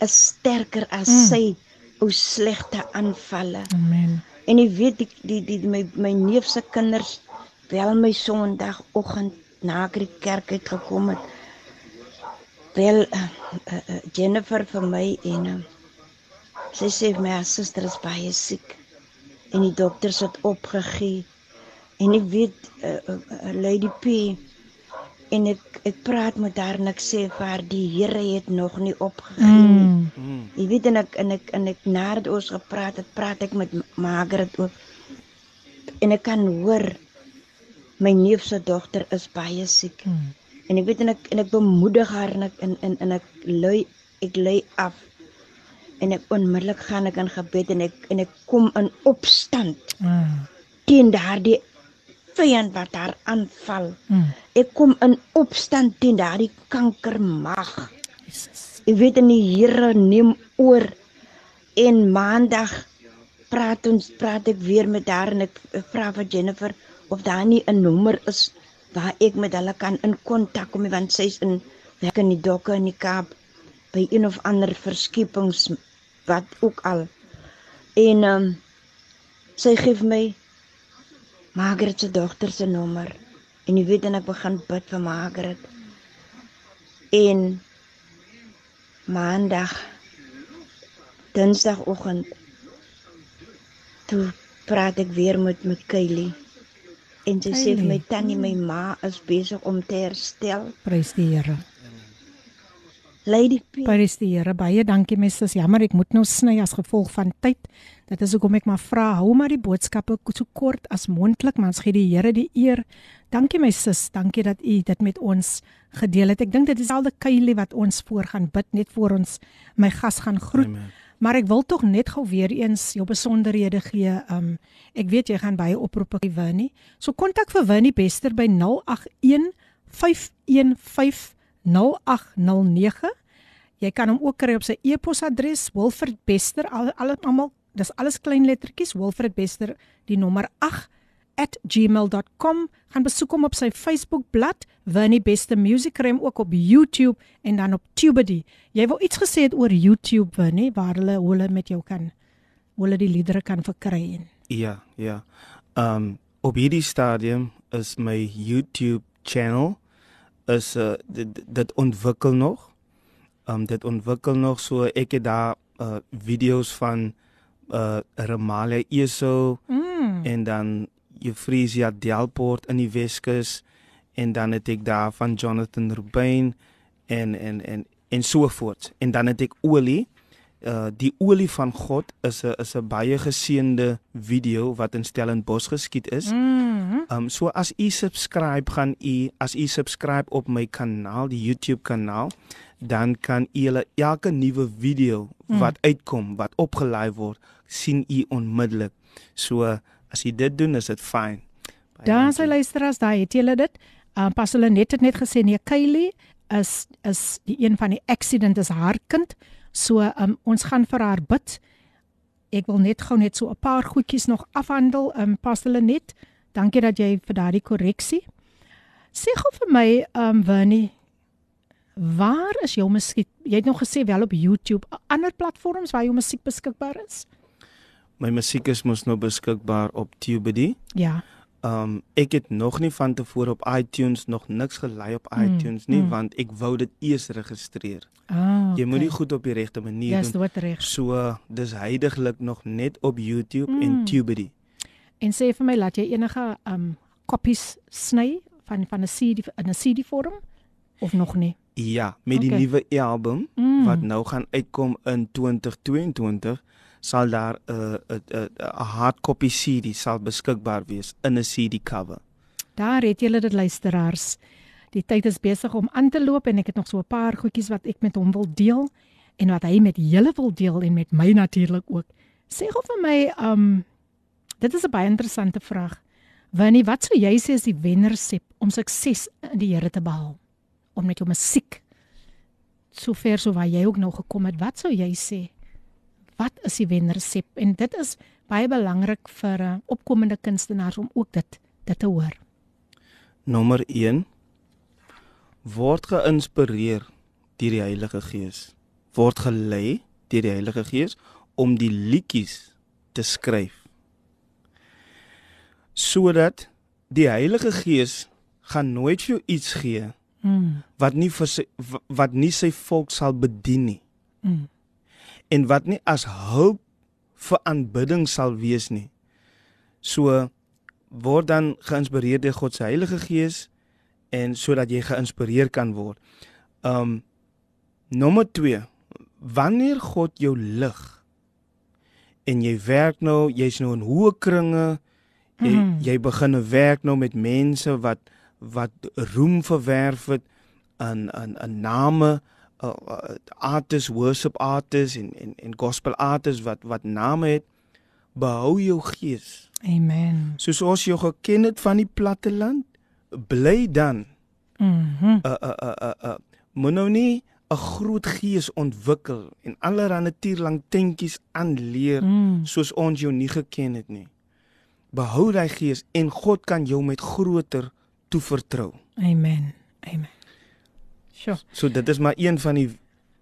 is sterker as Mm. sy ou slegte aanvalle. Amen. En jy weet die die, die my my neef se kinders bel my Sondagoggend na ek die kerk uit gekom het. Bel uh, uh, uh, Jennifer vir my en uh, sy sê my suster is baie siek en die dokters het opgegee. En ek weet uh, uh, uh, Lady P en ek ek praat met haar en ek sê vir haar die Here het nog nie opgegee nie. Mm. Jy weet en ek en ek en ek nadat ons gepraat het, praat ek met Margaret ook. En ek kan hoor my neef se dogter is baie siek. Mm. En ek weet en ek en ek bemoedig haar en ek en en, en ek lui ek lê af. En ek onmiddellik gaan ek in gebed en ek en ek kom in opstand Mm. teen daardie vyand wat haar aanval. Mm. Ek kom in opstand teen daardie kankermag. Jesus. Ek weet en die Here neem oor en maandag praat ons praat ek weer met haar en ek, ek vra vir Jennifer of daar nie 'n nommer is waar ek met hulle kan in kontak kom want sy's in werk in die dokke in die Kaap by een of ander verskepings wat ook al. En ehm um, sy gee vir my Margaret se dogter se nommer en jy weet en ek begin bid vir Margaret. En maandag dinsdagoggend toe praat ek weer met met Kylie en sy sê vir my Kylie. tannie my ma is besig om te herstel Prys die Here. Lady P Prys die Here. Baie dankie mes. Dis jammer ek moet nou sny as gevolg van tyd. Dit is hoekom ek maar vra, hou maar die boodskappe so kort as moontlik, maar ons gee die Here die eer. Dankie my sis, dankie dat u dit met ons gedeel het. Ek dink dit is al die Kylie wat ons voor gaan bid net voor ons my gas gaan groet. Amen. Maar ek wil tog net gou weer eens jou besonderhede gee. Um ek weet jy gaan baie oproepe gee Winnie. So kontak vir Winnie Bester by 081 515 0809. Jy kan hom ook kry op sy e-posadres Wilfred Bester al al almal dis alles klein lettertjies Wilfred Bester die nommer 8 @gmail.com gaan besoek hom op sy Facebook bladsy Winnie Bester Music kry hom ook op YouTube en dan op Tubedy. Jy wou iets gesê het oor YouTube Winnie waar hulle hulle met jou kan hulle die liedere kan verkry en Ja, ja. Um op hierdie stadium is my YouTube channel is uh, dit, dit ontwikkel nog. Um dit ontwikkel nog so ek het daar uh video's van uh Ramalia Eso mm. en dan Euphrasia Delport in die Weskus en dan het ek daar van Jonathan Rubin en en en en so voort. En dan het ek olie uh die olie van God is 'n is 'n baie geseënde video wat in Stellenbosch geskied is. Mm. Um so as u subscribe gaan u as u subscribe op my kanaal, die YouTube kanaal, dan kan u hulle elke nuwe video wat uitkom, wat opgelaai word, sien u onmiddellik. So as u dit doen, is dit fyn. Daar sy luisteraars, daar het julle dit. Uh, pas hulle net het net gesê nee, Kylie is is die een van die accident is haar kind. So um, ons gaan vir haar bid. Ek wil net gou net so 'n paar goedjies nog afhandel. Um, pas hulle net Dankie dat jy vir daardie korreksie. Sê gou vir my, ehm um, Winnie, waar is jou musiek? Jy het nog gesê wel op YouTube, ander platforms waar jou musiek beskikbaar is? My musiek is mos nou beskikbaar op Tubidy. Ja. Um ek het nog nie van tevore op iTunes nog niks gelei op Mm, iTunes nie mm. want ek wou dit eers registreer. Ah, Jy moet okay. dit goed op die regte manier Ja, doen. reg. So dis heidaglik nog net op YouTube Mm. en Tubidy. En sê vir my, laat jy enige ehm um, koppies sny van van 'n CD in 'n CD vorm of nog nie? Ja, met die Okay. nuwe album Mm. wat nou gaan uitkom in 2022 sal daar 'n 'n 'n 'n hardcopy CD sal beskikbaar wees in 'n CD cover. Daar het julle dit luisteraars. Die tyd is besig om aan te loop en ek het nog so 'n paar goedjies wat ek met hom wil deel en wat hy met julle wil deel en met my natuurlik ook. Sê gou vir my, um dit is 'n baie interessante vraag. Winnie, wat sou jy sê is die wenresep om sukses in die Here te behaal? Om met jou musiek sover so waar jy ook nou gekom het, wat sou jy sê? Wat is die wenresep? En dit is baie belangrik vir uh, opkomende kunstenaars om ook dit dit te hoor. Nommer 1 word geïnspireer deur die Heilige Gees. Word gelei deur die Heilige Gees om die liedjies te skryf. Sodat die Heilige Gees gaan nooit vir jou iets gee Mm. wat nie vir sy wa- wat nie sy volk sal bedien nie Mm. En wat nie as hulp vir aanbidding sal wees nie. So word dan geïnspireer deur God se Heilige Gees en sodat jy geïnspireer kan word. Um nommer 2. Wanneer God jou lig en jy werk nou, jy's nou in hoë kringe, jy Mhm. jy begin 'n werk nou met mense wat wat roem verwerf het aan aan aan name uh, uh, artists, worship artists en en en gospel artists wat wat name het, behou jou gees. Amen. Soos ons jou geken het van die platteland, bly dan. Mhm. Uh uh uh uh, uh moet nou nie 'n groot gees ontwikkel en allerlei tierlang tentjies aanleer Mm. soos ons jou nie geken het nie. Behou daai gees en God kan jou met groter toevertrou. Amen. Amen. Sjoe. So dit is maar een van die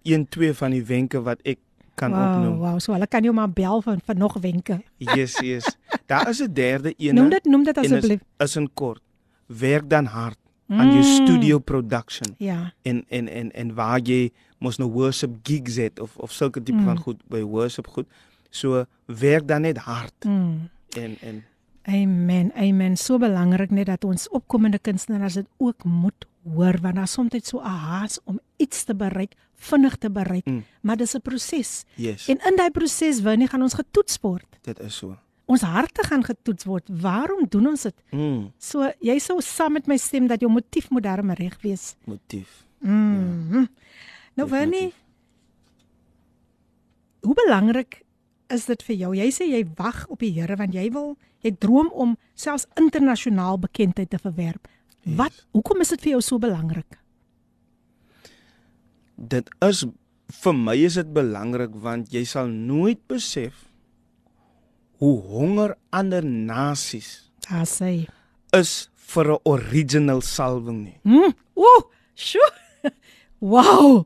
een twee van die wenke wat ek kan Wow, opnoem. wow, so hulle kan jou maar bel van van nog wenke. Yes, yes. Daar is 'n derde een. Noem dit noem dit en is, asseblief. is in kort. Werk dan hard aan jou Mm. studio production Ja. en en en en waar jy mos nou worship gigs het of of sulke tipe Mm. van goed by worship goed. So werk dan net hard Mm. en en Amen. Amen. So belangrik net dat ons opkomende kunstenaars dit ook moet hoor want daar's soms so 'n haas om iets te bereik, vinnig te bereik, Mm. maar dis 'n proses. yes, En in daai proses wil nie gaan ons getoets word. dit is so. Ons harte gaan getoets word. Waarom doen ons dit? Mm, So jy sou saam met my stem dat jou motief moet daarom reg wees. motief. Mm. Nou Definitief. Winnie, hoe belangrik is dit vir jou? Jy sê jy wag op die Here want jy wil jy droom om selfs internasionaal bekendheid te verwerf. Yes. Wat hoekom is dit vir jou so belangrik? Dit is vir my is dit belangrik want jy sal nooit besef hoe honger ander nasies Daar sê. is vir 'n original salwing nie. Hm? Ooh, sjoe. Wow.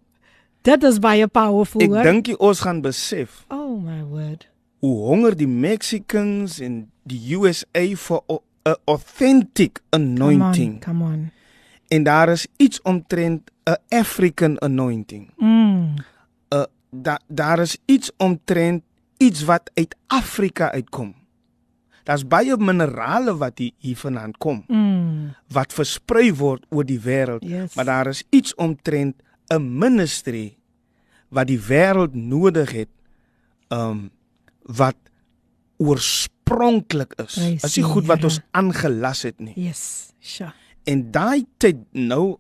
Dit is baie powerful. Ek dink ons gaan besef Oh my word. hoe honger die Mexicans en die USA vir 'n authentic anointing. Come on. Come on. En daar is iets omtrent 'n African anointing. Mm. Uh da, daar is iets omtrent iets wat uit Afrika uitkom. Daar's baie minerale wat hier, hier vandaan kom Mm. wat versprei word oor die wêreld, Yes. maar daar is iets omtrent 'n ministry wat die wêreld nodig het um wat oorspronklik is. Prys Is nie die goed wat Here. ons aangelas het nie. Yes. Sjoe. En daai tyd nou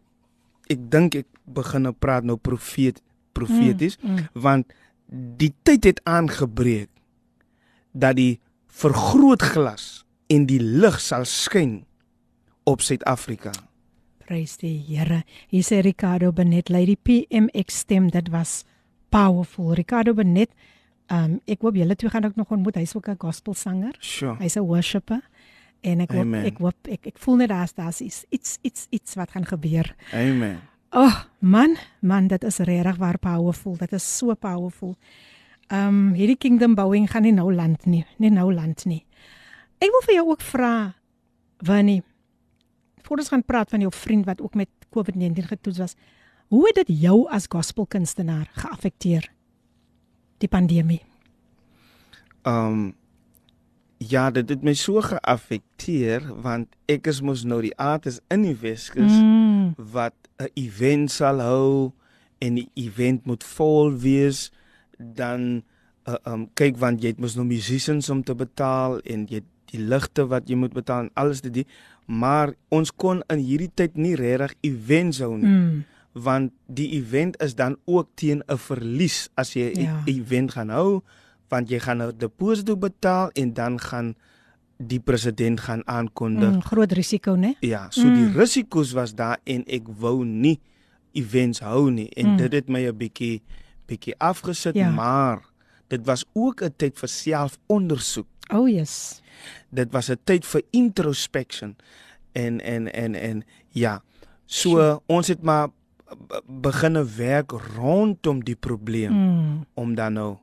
ek dink ek begin nou praat nou profeet profeties Mm, mm. want die tyd het aangebreek dat die vergrootglas en die lig sal skyn op Suid-Afrika. Prys die Here. Hier sê Ricardo Benet, Lady PMX stem, dit was powerful. Ricardo Benet, um ek hoop julle twee gaan ook nog ontmoet. Hy's ook 'n gospelsanger. Sure. Hy's 'n worshipper. En ek hoop Amen. ek hoop ek ek voel net daar's daar's iets iets iets iets wat gaan gebeur. Amen. Oh, man, man, dit is regtig waar powerful. Dit is so powerful. Um, hierdie kingdom bouing gaan nie nou land nie, nie nou land nie. Ek wil vir jou ook vra Winnie. Voor ons gaan praat van jou vriend wat ook met COVID-19 getoets was. Hoe het dit jou as gospelkunstenaar geaffekteer? Die pandemie. Um ja, dit het my so geaffekteer want ek is mos nou die artis in die Weskus Mm. wat 'n event sal hou en die event moet vol wees dan uh, um kyk want jy het mos nou musicians om te betaal en jy die ligte wat jy moet betaal en alles dit die maar ons kon in hierdie tyd nie regtig events hou nie Mm. Want die event is dan ook teen 'n verlies as jy 'n Ja. event gaan hou want jy gaan 'n deposito betaal en dan gaan die president gaan aankondig. Mm, groot risiko, né? Ja, so mm. die risiko's was daar en ek wou nie events hou nie en Mm. dit het my 'n bietjie bietjie afgesit, Ja. maar dit was ook 'n tyd vir selfondersoek. Oh yes. Dit was 'n tyd vir introspection en en en en ja. So Sure. ons het maar beginne werk rondom die probleem mm. Om dan nou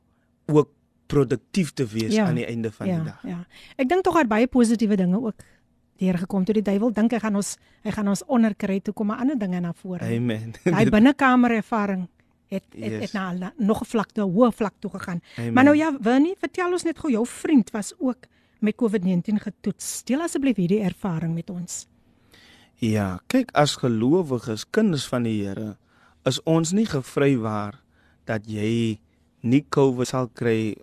ook produktief te wees Ja, aan die einde van ja, die dag. Ja. Ek dink tog daar baie positiewe dinge ook deur gekom toe die duiwel dink hy gaan ons hy gaan ons onderkry toe kom maar ander dinge na vore. Amen. Daai binnekamer ervaring het het, Yes. het na, na nog 'n vlak toe, 'n hoë vlak toe gegaan. Amen. Maar nou ja, Winnie, vertel ons net gou jou vriend was ook met COVID-19 getoets. Deel asseblief hierdie ervaring met ons. Ja, kyk as gelowiges, kinders van die Here, is ons nie gevrywaar dat jy nie COVID sal kry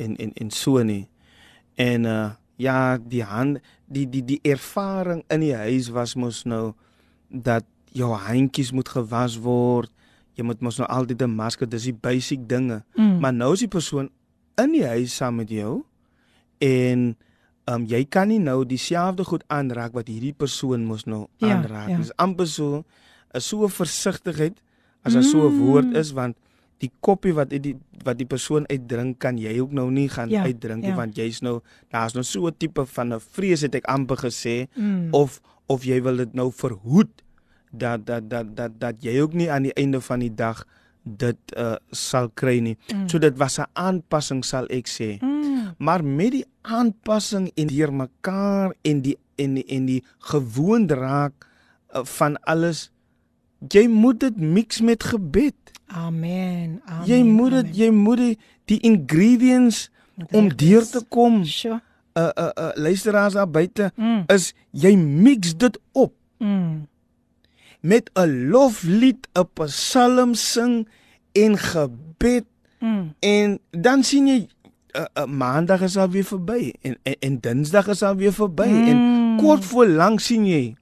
en en en so nie. En uh ja, die hand die die die ervaring in die huis was mos nou dat jou handjies moet gewas word. Jy moet mos nou altyd 'n masker, dis die basic dinge. Mm. Maar nou is die persoon in die huis saam met jou en um jy kan nie nou dieselfde goed aanraak wat hierdie persoon mos nou Ja, aanraak. ja. Dis amper so 'n so versigtigheid as daar so 'n woord Mm. is want die koppie wat uit die wat die persoon uitdrink kan jy ook nou nie gaan Ja, uitdrink nie ja. want jy's nou daar's nou so 'n tipe van 'n vrees het ek amper gesê Mm. of of jy wil dit nou verhoed dat dat dat dat dat jy ook nie aan die einde van die dag dit uh, sal kry nie. Mm. So dit was 'n aanpassing sal ek sê. Mm. Maar met die aanpassing en deur mekaar en die en die, en die gewoond raak uh, van alles jy moet dit mix met gebed. Amen. Amen. jy moet dit jy moet die, die ingredients om deur te kom Sure. uh uh, uh luisteraars daar buite Mm. is jy mix dit op Mm. met 'n loflied, 'n psalm sing en gebed Mm. en dan sien jy uh, uh, maandag is al weer verby en, en en dinsdag is al weer verby mm. en Mm. kort voor lank sien jy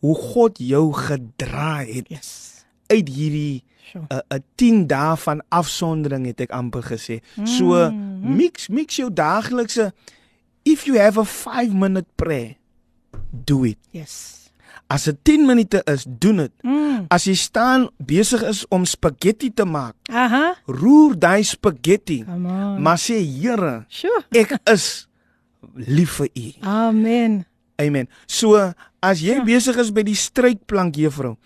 hoe God jou gedra het Yes. uit hierdie Sure. 'n uh, 'n 10 dae van afsondering het ek amper gesê. So Mm. mix mix jou daaglikse if you have a 5 minute prayer do it. Yes. As dit 10 minute is, doen dit. Mm. As jy staan besig is om spaghetti te maak, Aha. roer daai spaghetti. Maar sê Here, Sure. ek is lief vir U. Amen. Amen. So as jy Ja. ja. besig is by die strykplank juffrou,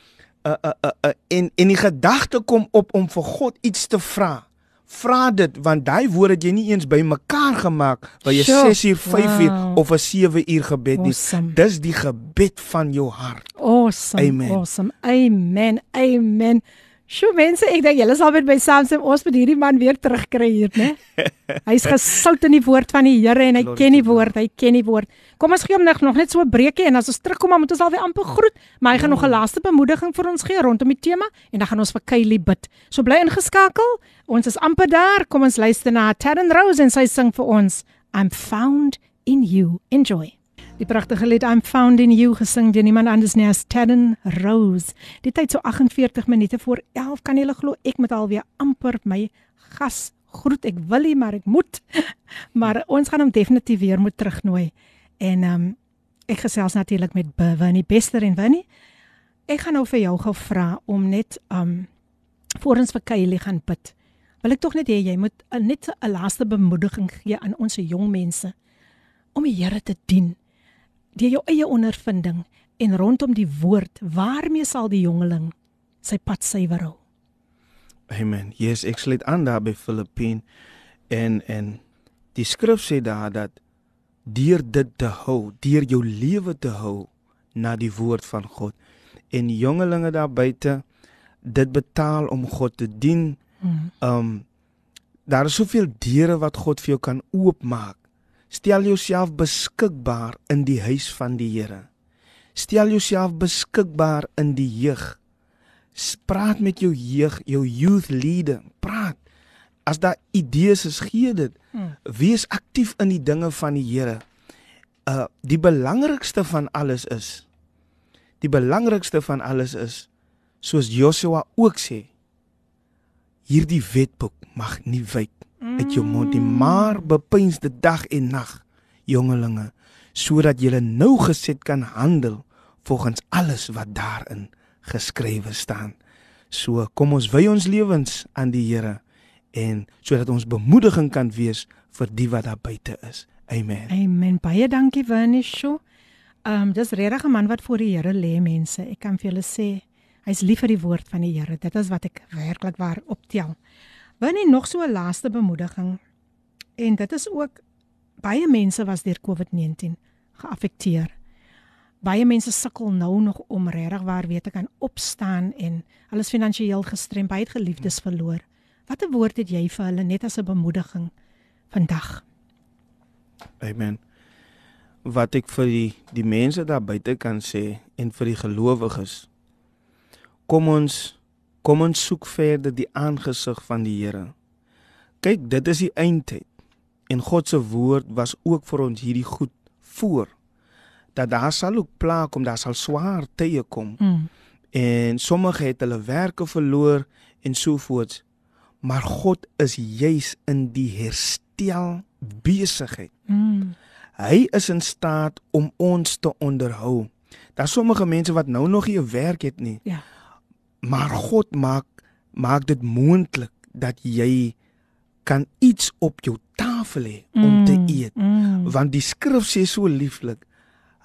uh, uh, uh, uh, en en die gedagte kom op om vir God iets te vra. Vra dit want daai woord het jy nie eens bymekaar gemaak waar jy Sure. 6 uur, 5 uur Wow. of 'n 7 uur gebed nie. Awesome. Dis die gebed van jou hart. Awesome. Amen. Awesome. Amen. Amen. Sjoe mense, ek dink julle sal met my saamstem ons moet hierdie man weer terugkry hier, né? Hy's gesout in die woord van die Here en hy Glory ken die woord, hy ken die woord. Kom ons gee hom nog nog net so 'n breekie en as ons terugkom dan moet ons alweer amper groet, maar hy gaan nog 'n laaste bemoediging vir ons gee rondom die tema en dan gaan ons vir Kylie bid. So bly ingeskakel. Ons is amper daar. Kom ons luister na Taryn Rose en sy sing vir ons I'm found in you. Enjoy. Die pragtige lied I'm found in you gesing deur niemand anders nie as Taryn Rose. Die tyd so 48 minute voor 11 kan jy glo ek moet alweer amper my gas groet. Ek wil nie maar ek moet. Maar ons gaan hom definitief weer moet terugnooi. En ehm um, ek gesels natuurlik met Winnie Bester en Winnie. Ek gaan nou vir jou gou vra om net ehm um, voor ons vir Kylie gaan bid. Wil ek tog net hê jy moet uh, net 'n laaste bemoediging gee aan ons jong mense om die Here te dien deur jou eie ondervinding en rondom die woord, waarmee sal die jongeling sy pad suiwer hou? Amen. Yes, ek sluit aan daar by Filippien en en die skrif sê daar dat deur dit te hou, deur jou lewe te hou na die woord van God en jongelinge daar buite dit betaal om God te dien. Hmm. Um daar is soveel deure wat God vir jou kan oopmaak. Stel jouself beskikbaar in die huis van die Here. Stel jouself beskikbaar in die jeug. Praat met jou jeug, jou youth leader. Praat. As daar idees is, gee dit. Hmm. Wees aktief in die dinge van die Here. Uh die belangrikste van alles is die belangrikste van alles is soos Joshua ook sê hierdie wetboek mag nie wyk uit jou mond nie maar bepeins dit dag en nag jongelinge sodat jy nou geset kan handel volgens alles wat daarin geskrywe staan so kom ons wy ons lewens aan die Here en sodat ons bemoediging kan wees vir die wat daar buite is amen Amen. Baie dankie Vanisho. Ehm um, dis regtig 'n man wat voor die Here lê mense. Ek kan vir julle sê hy's lief vir die woord van die Here. Dit is wat ek werklik waar optel. Wanneer nog so 'n laaste bemoediging en dit is ook baie mense was deur COVID-19 geaffekteer. Baie mense sukkel nou nog om regtig waar weet te kan opstaan en hulle is finansiëel gestremd, baie geliefdes verloor. Watter woord het jy vir hulle net as 'n bemoediging vandag? Amen. Wat ek vir die die mense daar buite kan sê en vir die gelowiges. Kom ons kom ons soek verder die aangesig van die Here. Kyk, dit is die eindtyd. En God se woord was ook vir ons hierdie goed voor dat daar sal ook pla kom, daar sal swaar tye kom. Mm. En sommige het hulle werke verloor en so voort. Maar God is juis in die herstel besigheid. Mm. Hy is in staat om ons te onderhou. Daar sommige mense wat nou nog nie 'n werk het nie. Ja. Maar God maak maak dit moontlik dat jy kan iets op jou tafel hê om te eet. Mm. Want die skrif sê so lieflik,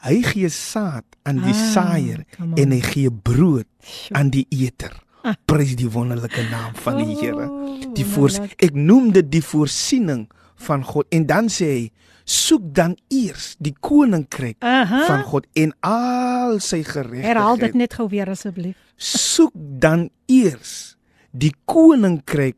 hy gee saad aan die Ah, saaier en hy gee brood Sjoe. aan die eter. Ah. Prys die wonderlike naam van die Here. Oh, Die voors wonderlik. ek noem dit die voorsiening van God en dan sê hy soek dan eers die koninkryk Aha. van God en al sy geregtigheid. Herhaal dit net gou weer asseblief. Soek dan eers die koninkryk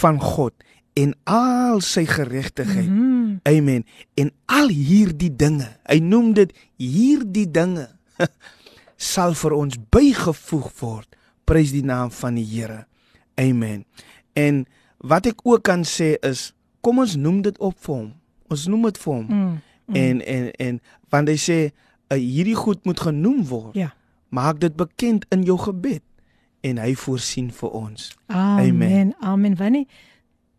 van God en al sy geregtigheid. Mm. Amen. En al hierdie dinge, hy noem dit hierdie dinge sal vir ons bygevoeg word. Prys die naam van die Here. Amen. En wat ek ook kan sê is kom ons noem dit op vir hom. Ons noem dit vir hom. Mm. Mm. En en en want hy sê uh, hierdie goed moet genoem word. Ja. Maak dit bekend in jou gebed en hy voorsien vir ons. Amen. Amen. Wanneer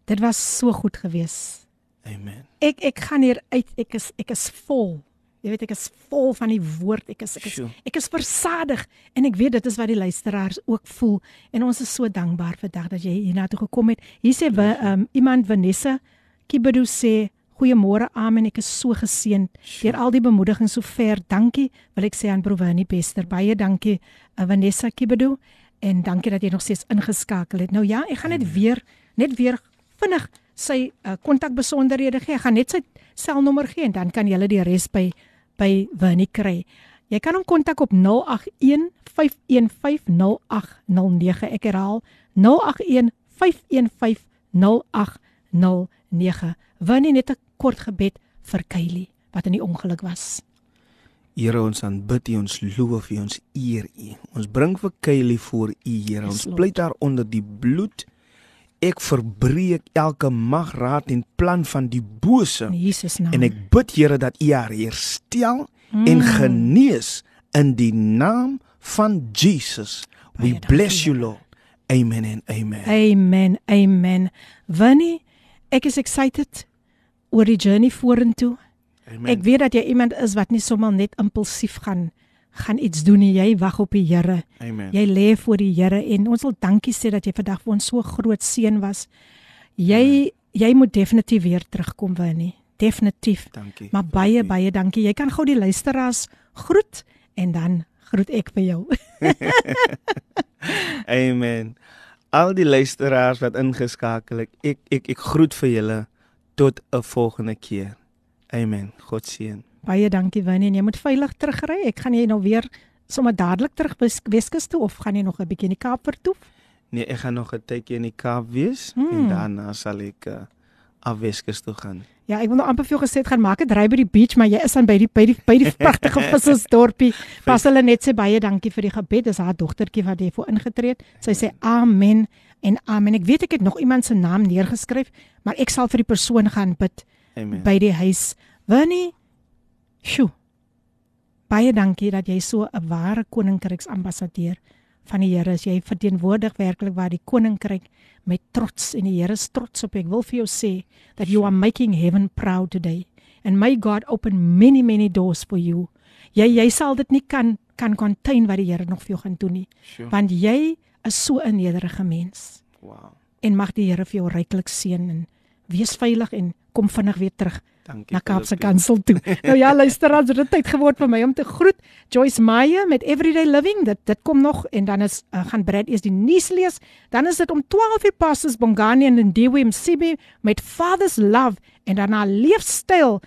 dit was so goed geweest. Amen. Ek ek gaan hier uit. Ek is ek is vol. Jy weet ek is vol van die woord. Ek is ek is Sjoe. ek is versadig en ek weet dit is wat die luisteraars ook voel en ons is so dankbaar vandag dat jy hiernatoe gekom het. Hier sê we, um, iemand Vanessa Kibedu sê goeiemôre amen. Ek is so geseënd deur al die bemoediging sover. Dankie wil ek sê aan Provani Bester. Baie dankie uh, Vanessa Kibedu en dankie dat jy nog steeds ingeskakel het. Nou ja, ek gaan net weer net weer vinnig sy uh, kontakbesonderhede gee. Ek gaan net sy selnommer gee en dan kan jy die res by by Winnie kry. Jy kan hom kontak op 081 515 0809. Ek herhaal 081 515 0809. Winnie net 'n kort gebed vir Kylie wat in die ongeluk was. Here ons aanbid U, ons loof U, ons eer U. Ons bring vir Kylie voor U, Here. Ons pleit haar onder die bloed. Ek verbreek elke mag, raad en plan van die bose. In Jesus naam. En ek bid Here dat U haar herstel Mm. en genees in die naam van Jesus. We Baie bless you. Lord. Amen en amen. Amen. Amen. Winnie, ek is excited oor die journey vorentoe. Amen. Ek weet dat jy iemand is wat nie sommer net impulsief gaan gaan iets doen nie. Jy wag op die Here. Amen. Jy lê voor die Here en ons wil dankie sê dat jy vandag vir ons so groot seën was. Jy jy moet definitief weer terugkom Winnie. Definitief. Dankie. Maar baie baie dankie. Jy kan gou die luisteraars groet en dan groet ek vir jou. Amen. Al die luisteraars wat ingeskakel het, ek ek ek groet vir julle tot 'n volgende keer. Amen. God seën. Baie dankie Winnie en jy moet veilig terugry. Ek gaan jy nou weer sommer dadelik terug Weskus toe of gaan jy nog 'n bietjie in die Kaap vertoef? Nee, ek gaan nog 'n tydjie in die Kaap wees hmm. en daarna sal ek uh, af Weskus toe gaan. Ja, ek wil nou amper vir jou gesê het gaan maak 'n ry by die beach, maar jy is dan by die by die by die pragtige vissersdorpie. Pas hulle net sê baie dankie vir die gebed. Dis haar dogtertjie wat hier voor ingetree het. Sy sê amen en amen. Ek weet ek het nog iemand se naam neergeskryf, maar ek sal vir die persoon gaan bid Amen. by die huis. Winnie. Sjoe. Baie dankie dat jy so 'n ware koninkryksambassadeur van die Here is. Jy verteenwoordig werklik waar die koninkryk met trots en die Here is trots op. Ek wil vir jou sê that you are making heaven proud today and may God open many many doors for you. Jy jy sal dit nie kan kan contain wat die Here nog vir jou gaan doen nie. Sure. Want jy is so 'n nederige mens. Wow. En mag die Here vir jou ryklik seën en wees veilig en kom vinnig weer terug Dankie. na Kaapse Kansel toe. nou ja, luister, ons het dit tyd geword vir my om te groet. Joyce Meyer met Everyday Living. Dit dit kom nog en dan is uh, gaan Brad eers die nuus lees. Dan is dit om 12 uur passes Bongani en Ndiwe Msibi met Father's Love en dan 'n leefstyl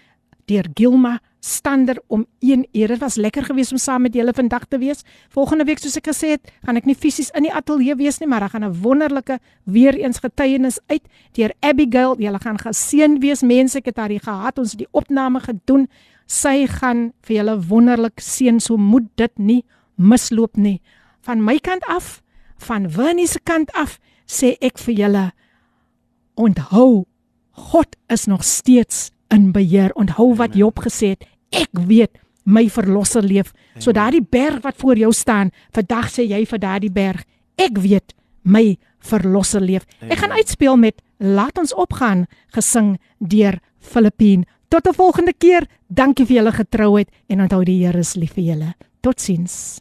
deur Gilma Stander om 1 uur. Dit was lekker geweest om saam met julle vandag te wees. Volgende week soos ek gesê het, gaan ek nie fisies in die ateljee wees nie, maar daar gaan 'n wonderlike weer eens getuienis uit deur Abigail. Julle gaan geseën wees mense. Ek het haar hier gehad. Ons het die opname gedoen. Sy gaan vir julle wonderlik seën. So moet dit nie misloop nie. Van my kant af, van Winnie se kant af, sê ek vir julle onthou God is nog steeds in beheer. Onthou wat Job gesê het, ek weet my verlosser leef. So daardie berg wat voor jou staan, vandag sê jy vir daardie berg, ek weet my verlosser leef. Ek gaan uitspeel met Laat ons opgaan gesing deur Filippien. Tot 'n volgende keer. Dankie vir julle getrouheid en onthou die Here is lief vir julle. Totsiens.